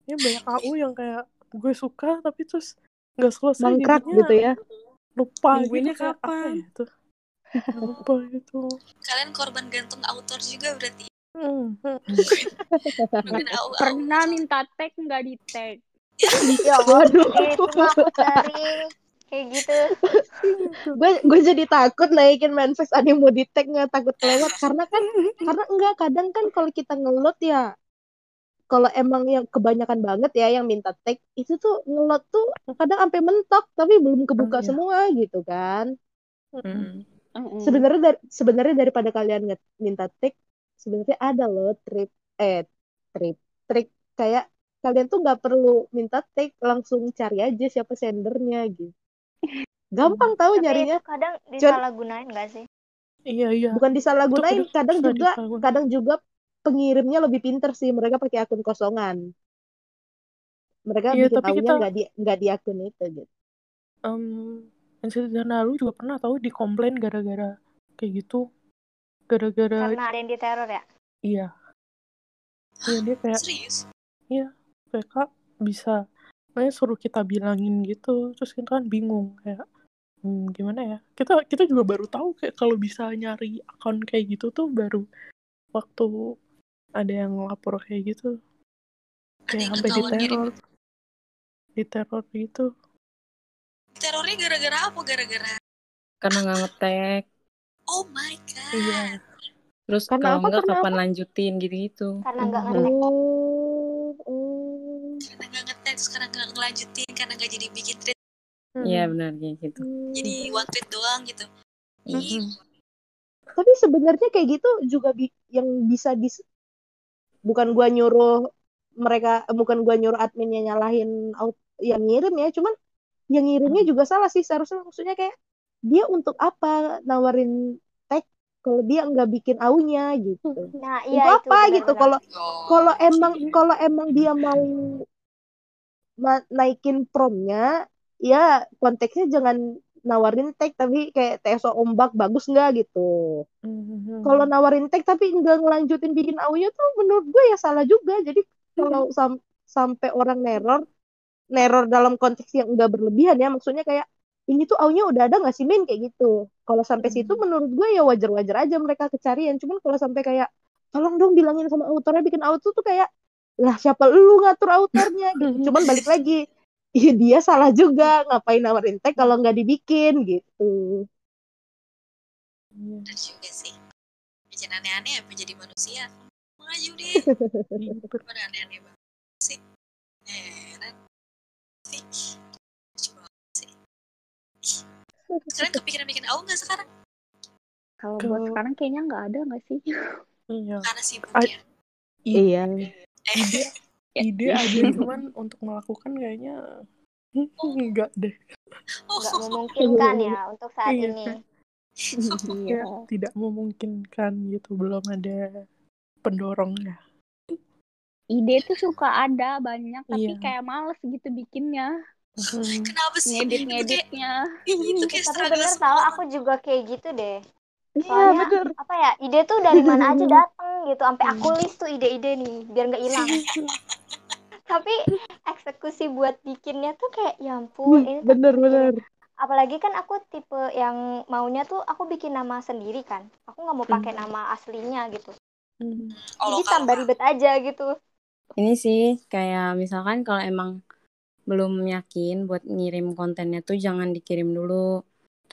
ini banyak AU yang kayak gue suka tapi terus nggak selesai mangkrak gitu ya lupa Nungguinnya gitu kapan? ya itu lupa gitu Kalian korban gantung autor juga berarti. Hmm, hmm. Pernah minta tag nggak di tag. Ya Waduh. sering kayak gitu. gue gue jadi takut naikin manifest animo di tag nggak takut kelewat karena kan karena enggak kadang kan kalau kita ngelot ya kalau emang yang kebanyakan banget ya yang minta tag itu tuh ngelot tuh kadang sampai mentok tapi belum kebuka Iya. semua gitu kan Mm. Mm-mm. sebenarnya dari, sebenarnya daripada kalian minta tag sebenarnya ada loh trip eh trip trik kayak kalian tuh nggak perlu minta tag langsung cari aja siapa sendernya gitu gampang tahu Tapi nyarinya itu kadang disalahgunain gak sih? iya iya bukan disalahgunain Itu kadang juga disalahgunain. kadang juga pengirimnya lebih pinter sih mereka pakai akun kosongan mereka Iya, bikin tapi kita- nggak di nggak di akun itu gitu Em, Insidious lalu juga pernah tahu dikomplain gara-gara kayak gitu gara-gara Karena ada yang diteror ya. iya iya dia kayak Serius? kayak kak bisa makanya suruh kita bilangin gitu terus kita kan bingung kayak hmm, gimana ya kita kita juga baru tahu kayak kalau bisa nyari akun kayak gitu tuh baru waktu ada yang lapor kayak gitu kayak sampai diteror diteror gitu Terornya gara-gara apa? Gara-gara Karena nggak ngetek. Oh my god. iya Terus Karena kalau apa? nggak kapan lanjutin gitu-gitu. Karena nggak Mhm. ngetek. oh, ngelanjutin karena nggak jadi bikin tweet Hmm. Iya benar kayak gitu. jadi one tweet doang gitu. Ih, Mhm. tapi sebenarnya kayak gitu juga bi- yang bisa dis bukan gua nyuruh mereka eh, bukan gua nyuruh adminnya nyalahin out yang ngirim ya cuman yang ngirimnya juga salah sih seharusnya maksudnya kayak dia untuk apa nawarin tag kalau dia nggak bikin aunya gitu Nah, untuk iya itu apa gitu benar-benar. kalau oh, kalau emang iya. kalau emang dia mau ma- naikin promnya ya konteksnya jangan nawarin tag tapi kayak TSO ombak bagus nggak gitu. Mhm. kalau nawarin tag tapi nggak ngelanjutin bikin audio tuh menurut gue ya salah juga. Jadi kalau sam- sampai orang neror neror dalam konteks yang enggak berlebihan ya maksudnya kayak ini tuh aunya udah ada nggak sih min? Kayak gitu. Kalau sampai Hmm. situ menurut gue ya wajar-wajar aja mereka kecarian. Cuman kalau sampai kayak tolong dong bilangin sama autornya bikin auto tuh kayak lah siapa lu ngatur autornya gitu cuman balik lagi Iya dia salah juga ngapain nawarin tag kalau nggak dibikin gitu. Iya. Benar juga sih. Jangan aneh-aneh apa jadi manusia. Maju deh. Mana aneh-aneh banget sih. Heran. Sih. Kalian kepikiran bikin AU nggak sekarang? Kalau buat sekarang kayaknya nggak ada nggak sih? Iya. Karena sibuk ya. Iya. Eh, Ide ada cuman untuk melakukan kayaknya enggak deh. oh, nggak memungkinkan ya untuk saat Iya. ini Kayak tidak memungkinkan gitu belum ada pendorongnya. Ide tuh suka ada banyak tapi Iya. kayak males gitu bikinnya. Hmm. kenapa sih? Ngedit Itu kayak, ngeditnya. itu kayak tapi bener tau aku juga kayak gitu deh Iya soalnya bener. apa ya ide tuh dari mana aja datang gitu sampai aku list tuh ide-ide nih biar nggak hilang tapi eksekusi buat bikinnya tuh kayak ya ampun ini tuh Bener bener. apalagi kan aku tipe yang maunya tuh aku bikin nama sendiri kan aku nggak mau pakai Hmm. nama aslinya gitu Hmm. Oh, jadi lokal tambah ribet aja gitu Ini sih kayak misalkan kalau emang belum yakin buat ngirim kontennya tuh jangan dikirim dulu.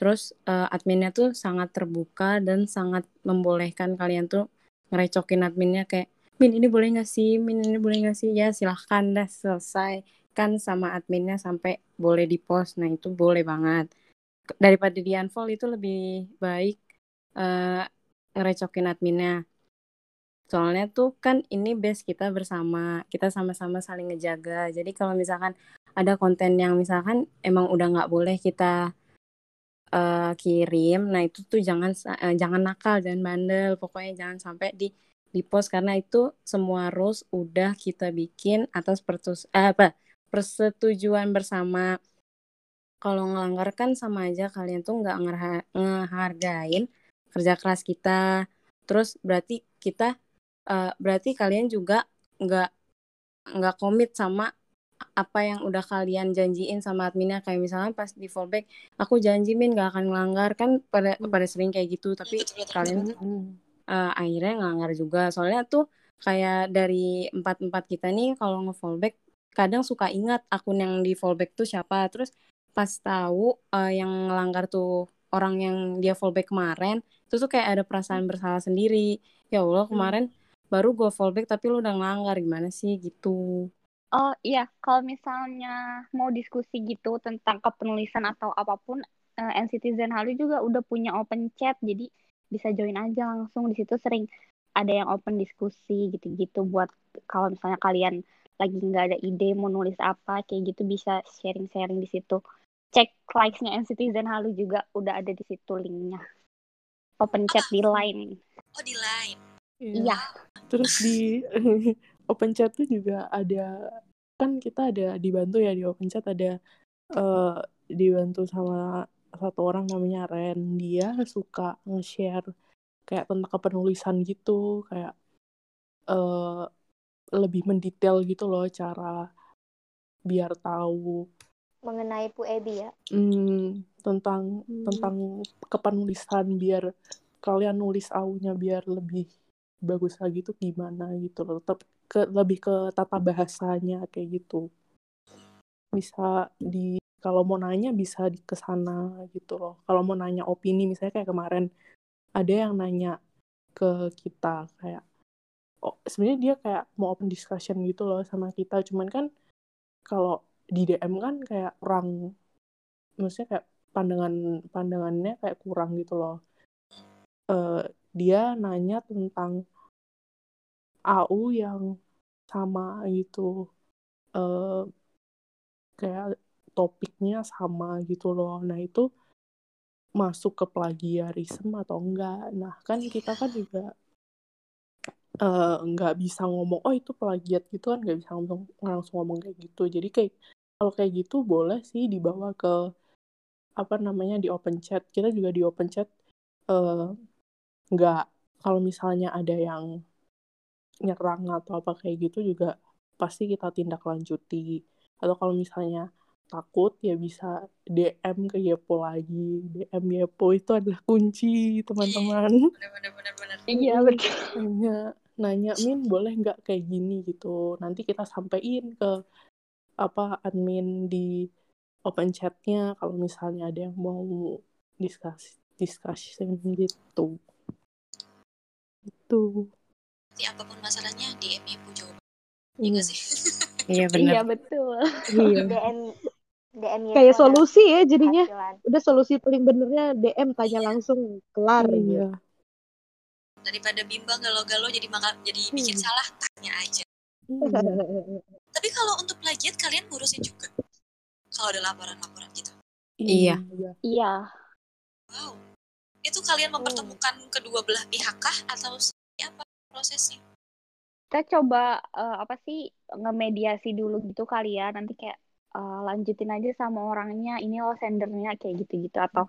Terus eh, adminnya tuh sangat terbuka dan sangat membolehkan kalian tuh ngerecokin adminnya kayak Min ini boleh nggak sih? Min ini boleh nggak sih? Ya silahkan dah selesai kan sama adminnya sampai boleh di post. Nah itu boleh banget. Daripada di unfollow itu lebih baik eh, ngerecokin adminnya. Soalnya tuh kan ini base kita bersama, kita sama-sama saling ngejaga. Jadi kalau misalkan ada konten yang misalkan emang udah nggak boleh kita eh, kirim, nah itu tuh jangan eh, jangan nakal dan bandel. Pokoknya jangan sampai di di post karena itu semua rules udah kita bikin atas pertus eh, apa persetujuan bersama. Kalau ngelanggar kan sama aja kalian tuh nggak ngehargain kerja keras kita. Terus berarti kita eh, berarti kalian juga nggak nggak komit sama apa yang udah kalian janjiin sama adminnya? Kayak misalnya pas di fallback aku janji min gak akan ngelanggar. Kan pada pada sering kayak gitu tapi Betul, betul, kalian Hmm. eh, akhirnya ngelanggar juga. Soalnya tuh kayak dari empat empat kita nih kalau nge-fallback kadang suka ingat akun yang di fallback tuh siapa. Terus pas tahu eh, yang ngelanggar tuh orang yang dia fallback kemarin itu tuh kayak ada perasaan bersalah sendiri. Ya Allah kemarin baru gue fallback tapi lu udah ngelanggar. Gimana sih? Gitu Oh iya, kalau misalnya mau diskusi gitu tentang kepenulisan atau apa pun, eh, NCTzen Halu juga udah punya open chat, jadi bisa join aja langsung di situ sering ada yang open diskusi gitu-gitu buat kalau misalnya kalian lagi nggak ada ide mau nulis apa kayak gitu bisa sharing-sharing di situ. Cek likes-nya NCTzen Halu juga udah ada di situ linknya. Open chat di line. Oh di line. Iya. Terus di open chat tuh juga ada kan kita ada dibantu ya di open chat ada eh dibantu sama satu orang namanya Ren. Dia suka nge-share kayak tentang kepenulisan gitu kayak eh lebih mendetail gitu loh cara biar tahu. Mengenai Bu Ebi ya? Hmm, tentang Hmm. tentang kepenulisan biar kalian nulis aunya biar lebih bagus lagi tuh gimana gitu loh. Tetap ke lebih ke tata bahasanya kayak gitu. Bisa di kalau mau nanya bisa di ke sana gitu loh. Kalau mau nanya opini misalnya kayak kemarin ada yang nanya ke kita kayak oh sebenarnya dia kayak mau open discussion gitu loh sama kita. Cuman kan kalau di DM kan kayak kurang maksudnya kayak pandangan pandangannya kayak kurang gitu loh. Eh, dia nanya tentang AU yang sama gitu eh kayak topiknya sama gitu loh. Nah itu masuk ke plagiarisme atau enggak? Nah kan kita kan juga eh, nggak bisa ngomong oh itu plagiat gitu kan nggak bisa ngomong langsung ngomong kayak gitu. Jadi kayak kalau kayak gitu boleh sih dibawa ke apa namanya di open chat. Kita juga di open chat eh, nggak kalau misalnya ada yang nyerang atau apa kayak gitu juga pasti kita tindak lanjuti atau kalau misalnya takut ya bisa DM ke Yepo lagi. DM Yepo itu adalah kunci teman-teman. Benar-benar Iya betul. nanya nanya Min boleh nggak kayak gini? gitu. Nanti kita sampein ke apa admin di open chatnya kalau misalnya ada yang mau discuss discussion gitu. Itu Nanti apa pun masalahnya DM Yepo jawab Iya. Iya sih Iya Iya benar. betul. Iya. DM DM Kayak solusi ya jadinya. hasilan. Udah solusi paling benernya DM tanya langsung kelar gitu. iya daripada bimbang galau-galau jadi maka jadi bikin Hmm. salah tanya aja iya tapi kalau untuk plagiat kalian ngurusin juga kalau ada laporan-laporan gitu Iya. Iya. wow itu kalian mempertemukan kedua belah pihak kah atau apa prosesnya Kita coba eh, apa sih ngemediasi dulu gitu kali ya. Nanti kayak eh, lanjutin aja sama orangnya. Ini loh sendernya kayak gitu-gitu atau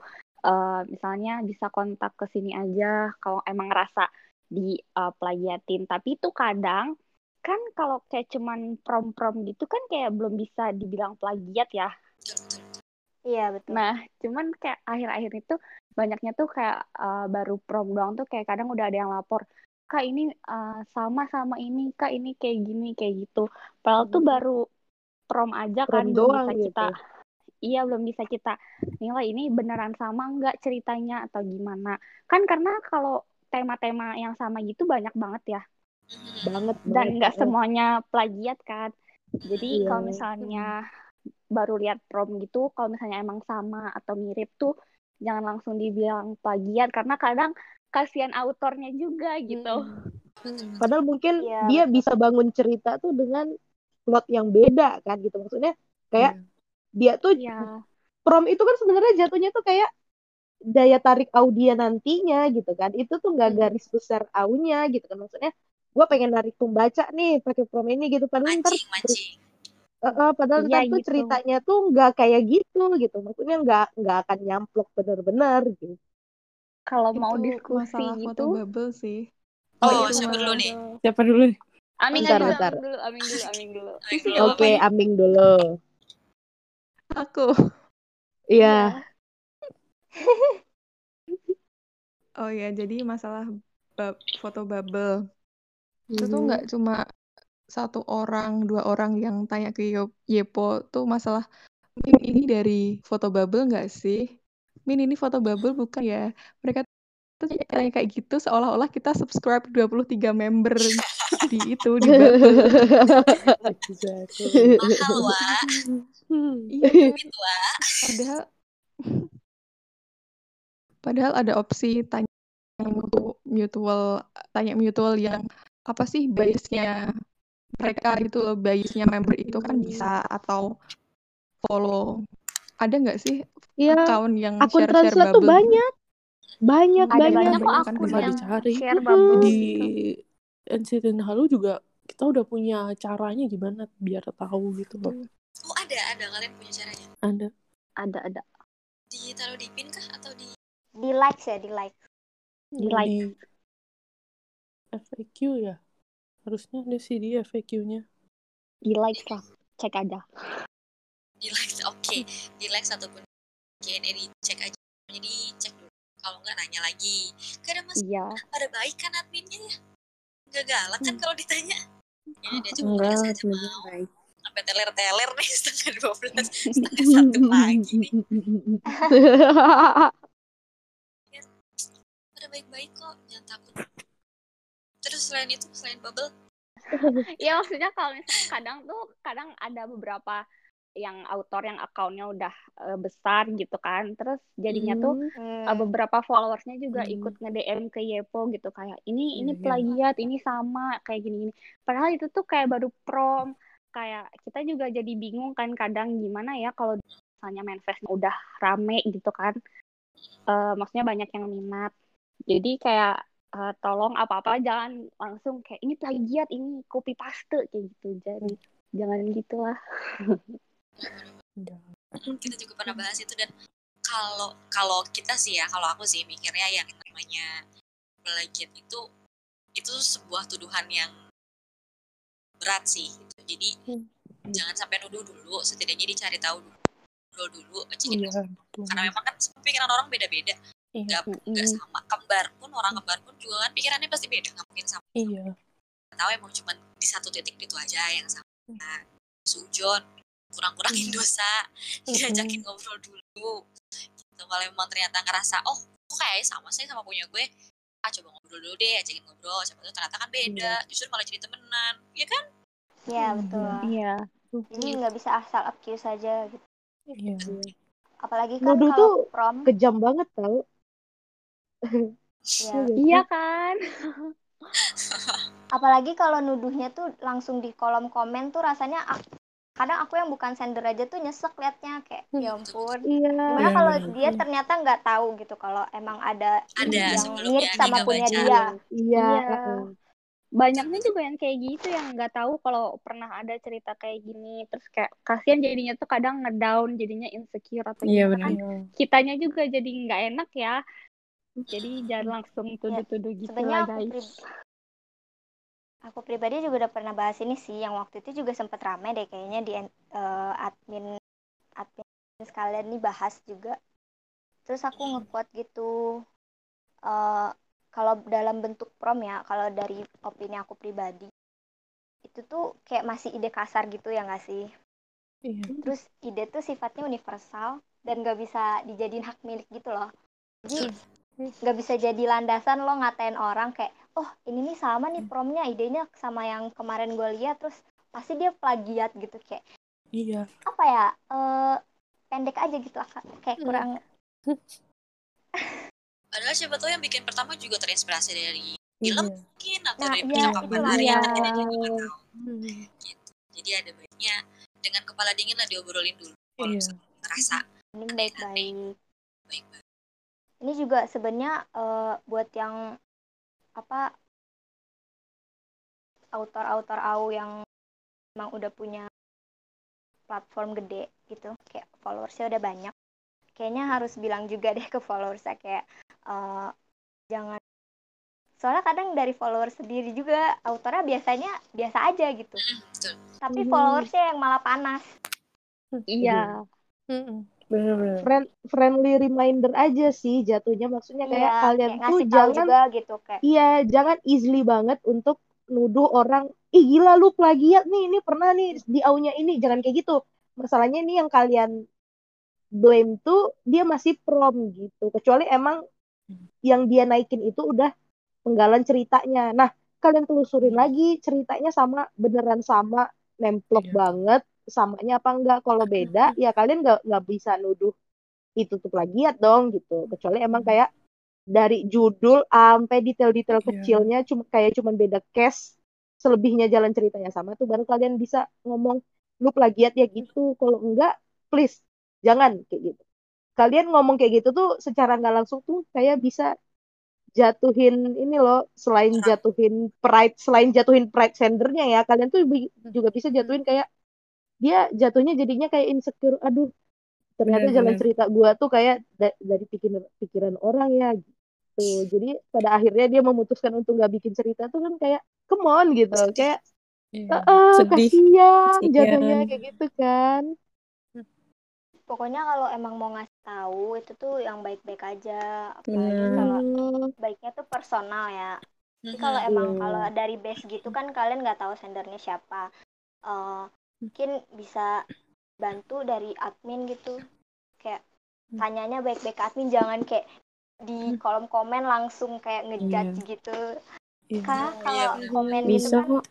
eh, misalnya bisa kontak ke sini aja kalau emang ngerasa di eh, plagiatin. Tapi itu kadang kan kalau kayak cuman prom-prom gitu kan kayak belum bisa dibilang plagiat ya. Iya betul. Nah, cuman kayak akhir-akhir itu banyaknya tuh kayak uh, baru prom doang tuh kayak kadang udah ada yang lapor, Kak ini uh, sama sama ini, Kak ini kayak gini kayak gitu. Padahal tuh Hmm. baru prom aja Prom kan belum doang bisa gitu. kita iya belum bisa kita nilai ini beneran sama nggak ceritanya atau gimana. Kan karena kalau tema-tema yang sama gitu banyak banget ya. Banget dan nggak semuanya plagiat kan. Jadi Iya. kalau misalnya baru lihat prom gitu, kalau misalnya emang sama atau mirip tuh jangan langsung dibilang plagiat karena kadang kasihan autornya juga gitu. Padahal mungkin Iya, dia bisa bangun cerita tuh dengan plot yang beda kan gitu. Maksudnya kayak dia tuh Iya. prom itu kan sebenarnya jatuhnya tuh kayak daya tarik audia nantinya gitu kan. Itu tuh nggak Hmm. garis besar aunya gitu kan. Maksudnya gue pengen narik pembaca nih pakai prom ini gitu. Padahal ntar mancing mancing Eh, eh, padahal Iya ntar tuh gitu. ceritanya tuh nggak kayak gitu gitu. Maksudnya nggak nggak akan nyamplok bener-bener gitu. Kalau mau diskusi masalah foto gitu, bubble sih. oh itu siapa dulu nih Siapa dulu nih? Amin Bentar, aja, bentar. amin dulu, amin dulu, amin dulu. Oke, apa-apa. Aming dulu. Aku. Iya. Oh ya, jadi masalah bab- foto bubble. Itu tuh Mhm. nggak cuma satu orang, dua orang yang tanya ke Yepo tuh masalah ini dari foto bubble nggak sih? Min ini foto bubble bukan ya? Mereka tuh tanya kayak gitu seolah-olah kita subscribe 23 member di itu di bubble. Exactly. mahal wah Hmm. Iya wah Padahal padahal ada opsi tanya mutu- mutual tanya mutual yang apa sih biasnya mereka loh biasnya member itu kan bisa atau follow ada nggak sih Iya, account yang akun share-share translate tuh bubble banyak. Banyak, Ada banyak. banyak kok kan akun bisa yang dicari. share bubble di gitu. NCT Halu juga kita udah punya caranya gimana biar tahu gitu loh. oh ada ada kalian punya caranya Ada Ada, ada. ditaruh di pin kah atau di Di likes ya, di like. Di like. FAQ ya. Harusnya ada sih di FAQ-nya. Di like lah. Cek aja. Di like oke. Di like ataupun Q&A dicek aja jadi cek dulu. Kalau nggak nanya lagi. Gak ada masalah. Iya. pada baik kan adminnya ya? Nggak galak kan kalau ditanya? Ya dia juga Enggak, biasa aja sebenarnya mau baik. sampai teler-teler nih setengah dua belas setengah satu pagi nih. Pada baik-baik kok jangan takut. Terus selain itu selain bubble? Iya maksudnya kalau misalnya kadang tuh kadang ada beberapa yang autor yang akunnya udah eh, besar gitu kan terus jadinya tuh Hmm. uh, beberapa followersnya juga Hmm. ikut nge-DM ke Yepo gitu kayak ini ini Iya, iya. plagiat ini sama kayak gini gini padahal itu tuh kayak baru prom kayak kita juga jadi bingung kan kadang gimana ya kalau misalnya manifest udah rame gitu kan Eh, maksudnya banyak yang minat jadi kayak eh, tolong apa-apa jangan langsung kayak ini plagiat ini copy paste kayak gitu jadi jangan gitulah. kita juga pernah bahas itu dan kalau kalau kita sih ya kalau aku sih mikirnya yang namanya plagiat itu itu sebuah tuduhan yang berat sih gitu. jadi Hmm. jangan sampai nuduh dulu setidaknya dicari tahu dulu dulu Iya, betul. karena memang kan pikiran orang beda-beda Iya. nggak nggak Mm-mm. sama kembar pun orang kembar pun juga kan pikirannya pasti beda nggak mungkin sama Iya. tahu emang cuma di satu titik itu aja yang sama Hmm. nah, sujon kurang-kurangin Hmm. dosa diajakin ngobrol dulu gitu kalau emang ternyata ngerasa oh kok kayaknya sama sih sama punya gue ah coba ngobrol dulu deh ajakin ngobrol siapa tahu ternyata kan beda justru malah jadi temenan ya kan Iya betul. Iya. Jadi nggak bisa asal accuse saja gitu. Iya. Apalagi kan Nuduh kalau tuh prom, Kejam banget tau. ya, Iya kan? apalagi kalau nuduhnya tuh langsung di kolom komen tuh rasanya ak- kadang aku yang bukan sender aja tuh nyesek liatnya kayak ya ampun. Iya. Gimana Iya, kalau benar. dia ternyata nggak tahu gitu kalau emang ada Ada yang sebelumnya mirip sama punya baca. dia. Iya. Iya. Banyaknya juga yang kayak gitu yang nggak tahu kalau pernah ada cerita kayak gini. Terus kayak kasihan jadinya tuh kadang ngedown, jadinya insecure atau Iya benar. kan. Iya. Kitanya juga jadi nggak enak ya. Jadi jangan langsung tuduh-tuduh gitu lah guys. Aku pribadi juga udah pernah bahas ini sih yang waktu itu juga sempet rame deh kayaknya di eh, admin admin sekalian nih bahas juga. Terus aku nge-quote gitu eh kalau dalam bentuk prom ya, kalau dari opini aku pribadi itu tuh kayak masih ide kasar gitu ya nggak sih? Iya. Terus ide tuh sifatnya universal dan nggak bisa dijadiin hak milik gitu loh. Jadi nggak bisa jadi landasan lo ngatain orang kayak, oh ini nih sama nih promnya idenya sama yang kemarin gue lihat terus pasti dia plagiat gitu kayak Iya. apa ya eh pendek aja gitu lah kayak Hmm. kurang padahal siapa tahu yang bikin pertama juga terinspirasi dari Iya. film mungkin atau Nah, dari iya, percakapan iya. yang kita juga nggak tahu Hmm. gitu jadi ada baiknya dengan kepala dingin lah diobrolin dulu kalau Iya. ngerasa ini baik-baik baik-baik ini juga sebenarnya eh, buat yang apa autor-autor AU yang emang udah punya platform gede gitu kayak followersnya udah banyak. Kayaknya harus bilang juga deh ke followersnya kayak eh, jangan soalnya kadang dari followers sendiri juga autornya biasanya biasa aja gitu. Hmm, betul. Tapi Mhm. followersnya yang malah panas. Iya. Mm-mm. Bener-bener. Friend, friendly reminder aja sih jatuhnya maksudnya kayak iya kalian kayak tuh jangan juga gitu kayak iya jangan easily banget untuk nuduh orang ih gila lu plagiat nih ini pernah nih di aunya ini jangan kayak gitu masalahnya ini yang kalian blame tuh dia masih prom gitu kecuali emang yang dia naikin itu udah penggalan ceritanya nah kalian telusurin lagi ceritanya sama beneran sama nemplok Iya. banget samanya apa enggak. Kalau beda ya kalian nggak nggak bisa nuduh itu tuh plagiat dong gitu. Kecuali emang kayak dari judul sampai detail-detail Iya. kecilnya cuma kayak cuman beda case selebihnya jalan ceritanya sama tuh baru kalian bisa ngomong lu plagiat ya gitu. Kalau enggak please jangan kayak gitu. Kalian ngomong kayak gitu tuh secara nggak langsung tuh kayak bisa jatuhin ini loh selain Orang. jatuhin pride selain jatuhin pride sendernya ya kalian tuh juga bisa jatuhin kayak dia jatuhnya jadinya kayak insecure aduh ternyata jalan Benar-benar. cerita gua tuh kayak da- dari pikiran pikiran orang ya gitu jadi pada akhirnya dia memutuskan untuk nggak bikin cerita tuh kan kayak come on gitu kayak Iya. "Eh, eh, Sedih. kasihan jatuhnya kayak gitu kan pokoknya kalau emang mau ngasih tahu itu tuh yang baik-baik aja apalagi Bener. kalau Hmm, baiknya tuh personal ya Jadi kalau emang Iya. kalau dari base gitu kan kalian nggak tahu sendernya siapa Eh, mungkin bisa bantu dari admin gitu. Kayak tanyanya baik-baik ke admin jangan kayak di kolom komen langsung kayak ngejudge gitu. Iya. karena Iya, kalau bener. komen gitu Bisa kan kok.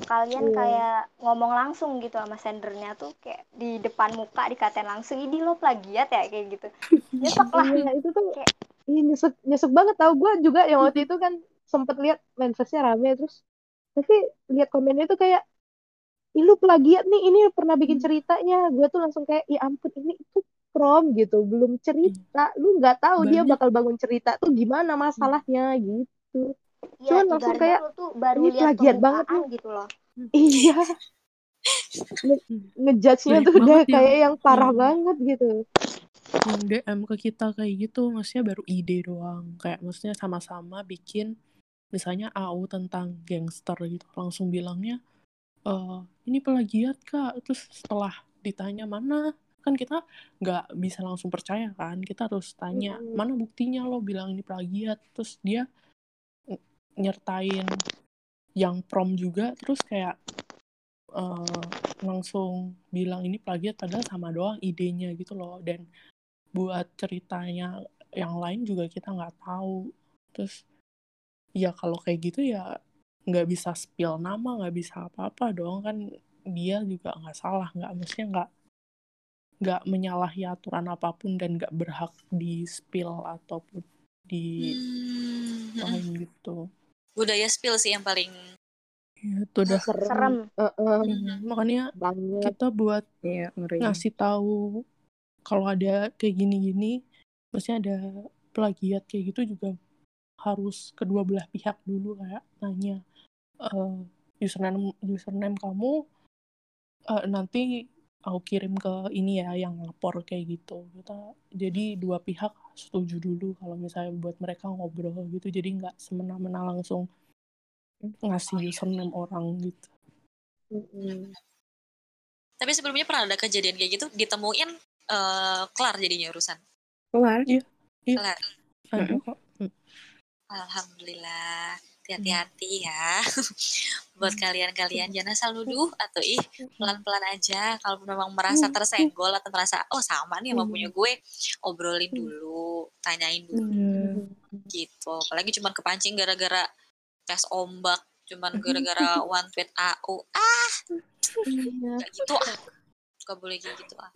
kalian Iya. kayak ngomong langsung gitu sama sendernya tuh kayak di depan muka dikatain langsung ini lo plagiat ya? kayak gitu. Nyesek lah. Iya itu tuh Kayak- Ih, nyesek nyesek banget tau gue juga yang waktu itu kan sempet lihat manifestnya rame terus. Tapi lihat komennya tuh kayak Ih, lu plagiat nih ini pernah bikin ceritanya. Gue tuh langsung kayak ya ampun ini itu prom gitu. Belum cerita. Lu nggak tahu dia Banyak. bakal bangun cerita tuh gimana masalahnya gitu. Ya Cuman langsung kayak, tuh baru ini plagiat banget permukaan gitu loh. Iya. Nge- ngejudge-nya tuh udah yang- kayak yang parah yang- banget gitu. DM ke kita kayak gitu maksudnya baru ide doang. Kayak maksudnya sama-sama bikin misalnya AU tentang gangster gitu langsung bilangnya eh ini plagiat kak. Terus setelah ditanya mana? Kan kita nggak bisa langsung percaya kan. Kita harus tanya Mm-mm. mana buktinya lo bilang ini plagiat? Terus dia nyertain yang prom juga. Terus kayak eh, langsung bilang ini plagiat padahal sama doang idenya gitu loh. Dan buat ceritanya yang lain juga kita nggak tahu. Terus ya kalau kayak gitu ya nggak bisa spill nama nggak bisa apa-apa dong kan dia juga nggak salah nggak maksudnya nggak nggak menyalahi aturan apa pun dan nggak berhak di spill ataupun di Hmm, lain gitu budaya spill sih yang paling ya, itu udah Serem. Heeh, Hmm, makanya banget. kita buat ngeri. ngasih tahu kalau ada kayak gini-gini maksudnya ada plagiat kayak gitu juga harus kedua belah pihak dulu kayak nanya eh, username username kamu eh, nanti aku kirim ke ini ya yang lapor kayak gitu. Kita jadi dua pihak setuju dulu kalau misalnya buat mereka ngobrol gitu. Jadi nggak semena-mena langsung ngasih username orang gitu. Tapi sebelumnya pernah ada kejadian kayak gitu? Ditemuin eh, kelar jadinya urusan? Kelar? Ada Mm-mm. kok. Alhamdulillah hati-hati ya. Buat kalian-kalian jangan asal nuduh atau ih pelan-pelan aja. Kalau memang merasa tersenggol atau merasa oh sama nih sama punya gue obrolin dulu tanyain dulu gitu. Apalagi cuman kepancing gara-gara tes ombak cuman gara-gara one tweet AU ah! Nggak gitu ah. Gak boleh gitu ah.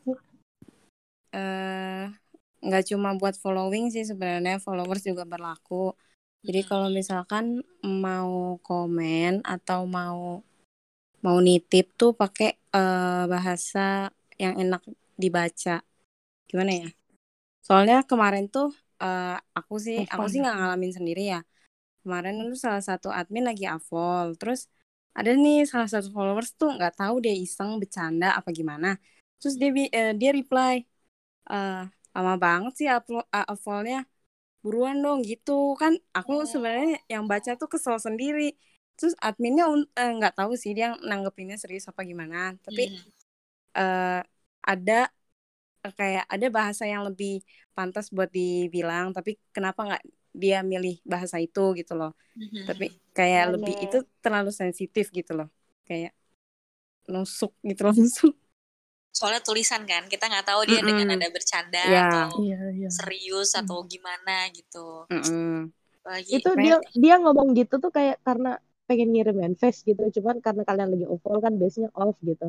Eh nggak cuma buat following sih sebenarnya followers juga berlaku. Jadi kalau misalkan mau komen atau mau mau nitip tuh pakai eh, bahasa yang enak dibaca. Gimana ya? Soalnya kemarin tuh eh, aku sih aku sih nggak ngalamin sendiri ya. Kemarin tuh salah satu admin lagi avol, terus ada nih salah satu followers tuh nggak tahu dia iseng bercanda apa gimana. Terus dia eh, dia reply eh lama banget sih upload uploadnya buruan dong gitu. Kan aku sebenarnya yang baca tuh kesel sendiri. Terus adminnya eh, nggak tahu sih dia nanggepinnya serius apa gimana. Tapi Hmm. eh ada kayak ada bahasa yang lebih pantas buat dibilang tapi kenapa nggak dia milih bahasa itu gitu loh. Hmm. tapi kayak lebih Oke. itu terlalu sensitif gitu loh. Kayak nusuk gitu langsung soalnya tulisan kan kita nggak tahu dia dengan Mm-mm. nada bercanda Ya. atau iya iya serius atau gimana gitu Mm-mm. apalagi Itu dia dia ngomong gitu tuh kayak karena pengen ngirim manifest gitu. Cuman karena kalian lagi overall kan biasanya off gitu.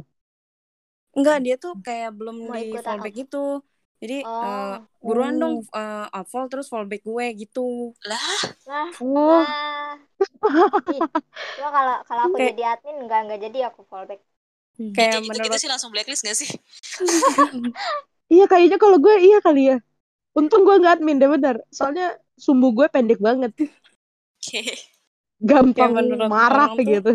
Enggak, dia tuh kayak belum Mau di fallback gitu. Jadi Oh. eh, buruan dong eh, unfollow terus fallback gue gitu. lah Lah, Oh, lah. Ih, kalau kalau aku Kayak- jadi admin enggak enggak jadi aku fallback. Kayak kayak gitu menurut gitu sih langsung blacklist gak sih iya kayaknya kalau gue iya kali ya. Untung gue nggak admin deh bener. Soalnya sumbu gue pendek banget. oke Gampang menurut marah orang tuh- gitu.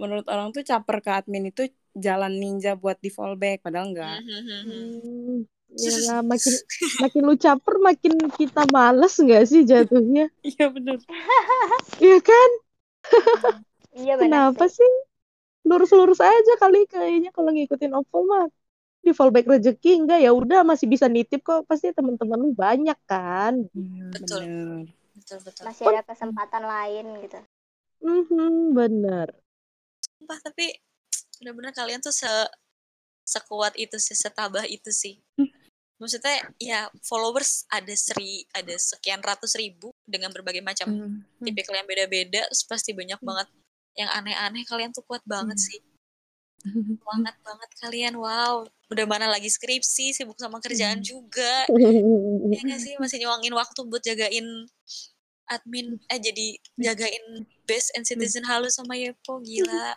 menurut orang tuh caper ke admin itu jalan ninja buat di fallback padahal enggak. Hmm. Hmm, ya lah, makin makin lu caper makin kita males nggak sih jatuhnya? Iya bener. Iya kan? Iya benar Kenapa sih. sih? Lurus-lurus aja kali kayaknya kalau ngikutin oval mah. Di fallback rezeki enggak ya udah masih bisa nitip kok pasti teman-teman lu banyak kan. Iya Betul. bener. betul betul Masih ada kesempatan lain gitu. Mhm, bener. Sumpah, tapi benar-benar kalian tuh se sekuat itu sih setabah itu sih maksudnya ya followers ada seri ada sekian ratus ribu dengan berbagai macam Hmm. tipikal yang beda-beda terus pasti banyak banget yang aneh-aneh kalian tuh kuat banget Hmm. sih semangat banget kalian wow udah mana lagi skripsi sibuk sama kerjaan Hmm. juga ya nggak sih masih nyuangin waktu buat jagain admin eh jadi jagain best and citizen halus sama Yepo gila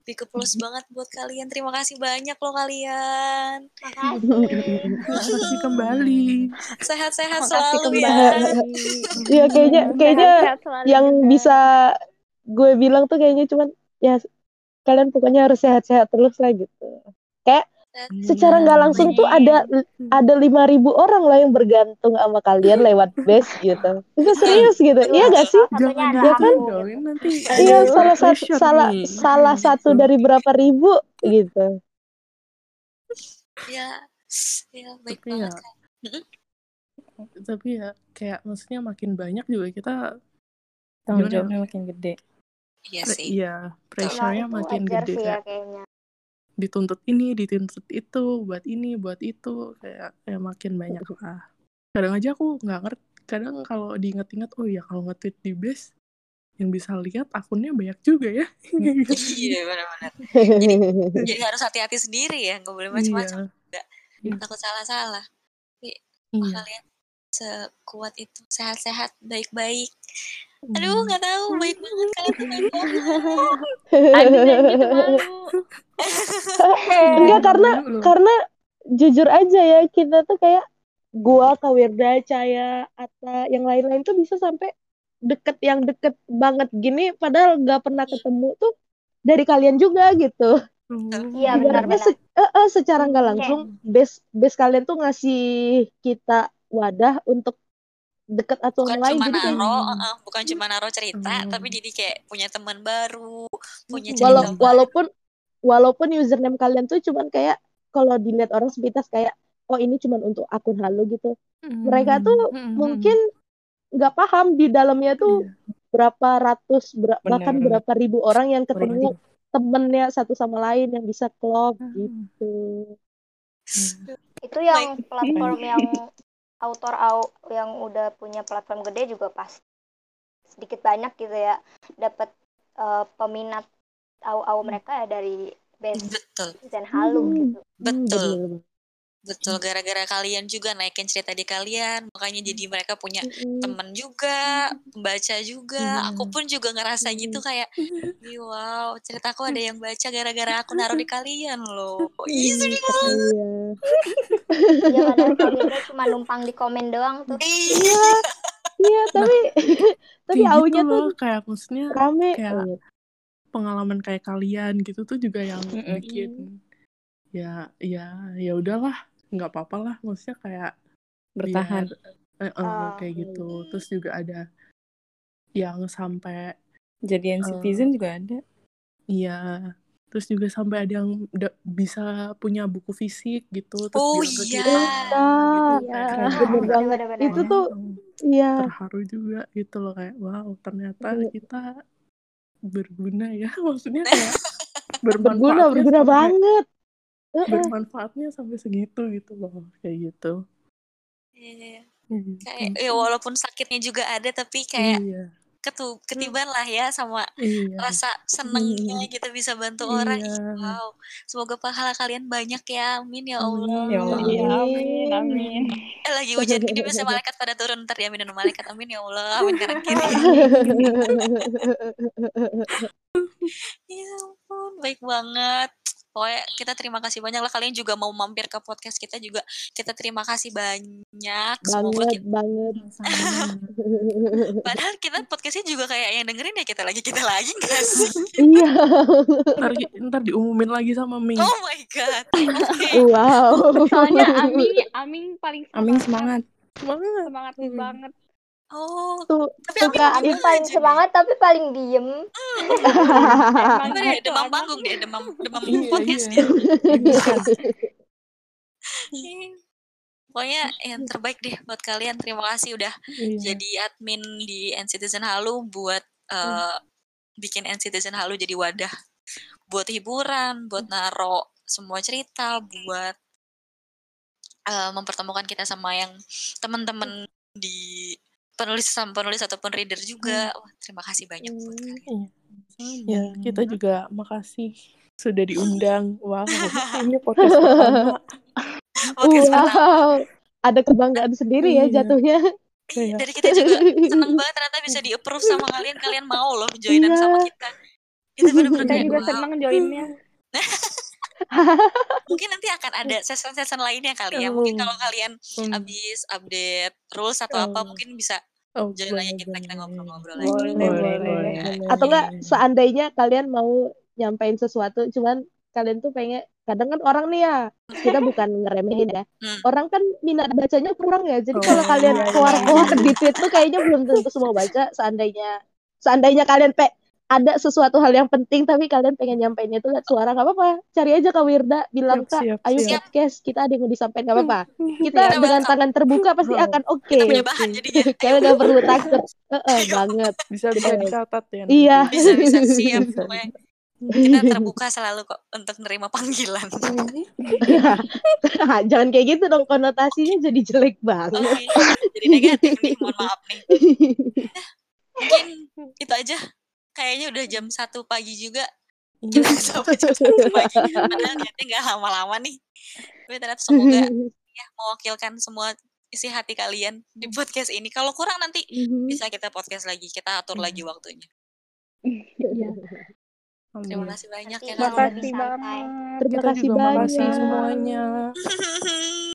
Big applause banget buat kalian terima kasih banyak loh kalian Makasih. Kembali. sehat-sehat Makasih selalu ya kembali. Iya kayaknya kayaknya yang juga. bisa gue bilang tuh kayaknya cuman ya kalian pokoknya harus sehat-sehat terus lah gitu. Kayak secara nggak langsung tuh ada ada lima ribu orang lah yang bergantung sama kalian lewat base gitu. Itu serius gitu. Iya gak sih? Satunya Jangan Ya kan? Iya salah satu salah nih. salah satu Gitu. dari berapa ribu gitu. ya ya baik Tapi banget ya- tapi ya kayak maksudnya makin banyak juga kita Tanggung Gimana? jawabnya makin gede. Iya sih. iya pressure-nya makin gede sih ya kayak kayaknya. dituntut ini dituntut itu buat ini buat itu kayak kayak makin banyak lah. Kadang aja aku nggak ngerti kadang kalau diinget-inget oh ya kalau nge-tweet di base yang bisa lihat akunnya banyak juga ya. Iya benar-benar. Jadi harus hati-hati sendiri ya nggak boleh macam-macam iya juga. Takut salah-salah. Iya. kalian sekuat itu sehat-sehat baik-baik aduh nggak tahu baik banget kalian tuh gitu malu. Enggak karena Dulu loh. karena jujur aja ya kita tuh kayak gua Kawirda Caya Ata yang lain-lain tuh bisa sampai deket yang deket banget gini padahal nggak pernah ketemu tuh dari kalian juga gitu Iya ibaratnya benar-benar. se- eh, eh, secara nggak langsung base base kalian tuh ngasih kita wadah untuk deket atau bukan yang lain cuma jadi naro Hmm. uh, bukan cuma naro cerita Hmm. tapi jadi kayak punya teman baru punya Hmm. Walau, cerita baru walaupun walaupun username kalian tuh cuman kayak kalau dilihat orang sepintas kayak oh ini cuman untuk akun halu gitu mereka tuh Hmm, mungkin nggak paham di dalamnya tuh Iya. berapa ratus ber- bahkan Bener. berapa ribu orang yang ketemu Merinding. temennya satu sama lain yang bisa klop Hmm. gitu Itu yang platform yang autor au yang udah punya platform gede juga pas sedikit banyak gitu ya dapat eh, peminat au-au mereka ya dari base betul dan halu Hmm. gitu. betul betul gara-gara kalian juga naikin cerita di kalian makanya jadi mereka punya temen juga pembaca juga aku Hmm. pun juga ngerasa gitu kayak "Ih, wow ceritaku ada yang baca gara-gara aku naruh di kalian loh Ih, sedih banget. iya Iya padahal Kawirda cuma numpang di komen doang tuh. Iya. iya tapi tapi kayak aunya gitu tuh loh kayak maksudnya rame kayak banget. pengalaman kayak kalian gitu tuh juga yang bikin ya ya ya udahlah nggak apa-apa lah maksudnya kayak Bertahan. biar eh, eh, Ah. kayak gitu terus juga ada yang sampai Jadian Eh. citizen juga ada. iya terus juga sampai ada yang da- bisa punya buku fisik gitu terus Oh iya. Iya, gitu iya. kayak bener wow, banget Bener-bener. itu tuh iya terharu juga gitu loh kayak wow ternyata Iya. kita berguna ya maksudnya kayak berguna berguna sampai- bermanfaatnya sampai segitu gitu loh kayak gitu. Iya. Hmm, kayak ya walaupun sakitnya juga ada tapi kayak iya. ketu ketiban lah ya sama iya. rasa senengnya kita bisa bantu orang. Ih, Iya. wow. Semoga pahala kalian banyak ya. Amin ya Allah. Ya Allah. Iya, amin, amin. eh lagi hujan gini bisa malaikat pada turun. Ntar ya amin dan malaikat. Amin ya Allah. Amin kanan kiri ya ampun baik banget Pokoknya kita terima kasih banyak lah kalian juga mau mampir ke podcast kita juga kita terima kasih banyak. Semoga banget kita banget. Padahal kita podcastnya juga kayak yang dengerin ya kita lagi kita lagi gak sih? Iya. Ntar ntar diumumin lagi sama Ming. Oh my god. Oke. Wow. Soalnya Aming, Aming paling Aming semangat. semangat. Semangat Hmm. banget. Oh tuh tapi gimana paling aja nih? semangat tapi paling diem. Emang Bener ya, gitu, demam emang. panggung dia, demam demam Iya, podcast iya. dia. Pokoknya yang terbaik deh buat kalian. Terima kasih udah iya jadi admin di NCitizen Halu buat eh, bikin NCitizen Halu jadi wadah buat hiburan, buat naro semua cerita, buat eh, mempertemukan kita sama yang teman-teman di penulis sama penulis ataupun reader juga. Wah, terima kasih banyak buat kalian. ya kita juga makasih sudah diundang wow ini podcast pertama Podcast pertama. wow ada kebanggaan sendiri ya Iya. jatuhnya dari kita juga seneng banget ternyata bisa di approve sama kalian kalian mau loh joinan Iya. sama kita itu bener-bener Kita kayak juga wow. seneng joinnya. mungkin nanti akan ada season-season lainnya kali ya mungkin Oh. kalau kalian hmm, habis update rules atau apa mungkin bisa oh, boleh, lagi kita kita ngobrol-ngobrol Boleh, lagi Boleh, boleh. boleh. atau enggak seandainya kalian mau nyampein sesuatu cuman kalian tuh pengen kadang kan orang nih ya kita bukan ngeremehin ya Hmm. orang kan minat bacanya kurang ya jadi Oh, kalau kalian iya, iya, keluar-keluar iya. di tweet tuh kayaknya belum tentu semua baca seandainya seandainya kalian pe ada sesuatu hal yang penting tapi kalian pengen nyampeinnya itu lewat suara nggak apa-apa cari aja kak Wirda bilang Siap, kak siap, ayo siap. podcast kita ada yang mau disampaikan nggak apa-apa kita Kita dengan welcome. tangan terbuka pasti Oh. akan oke Kita punya bahan jadinya. kalian nggak perlu takut Heeh, banget Bisa bisa dicatat ya. nanti. Iya. Bisa bisa siap pokoknya. Kita terbuka selalu kok untuk nerima panggilan. jangan kayak gitu dong konotasinya jadi jelek banget Oke, jadi negatif nih, mohon maaf nih. Mungkin itu aja. Kayaknya udah jam satu pagi juga. Iya. Sampai jam satu pagi. Padahal niatnya nggak lama-lama nih. Tapi ternyata semoga ya mewakilkan semua isi hati kalian di podcast ini. Kalau kurang nanti bisa kita podcast lagi, kita atur lagi waktunya. Iya. Terima kasih banyak ya Makasih santai. banget. Terima Kita kasih banyak. semuanya.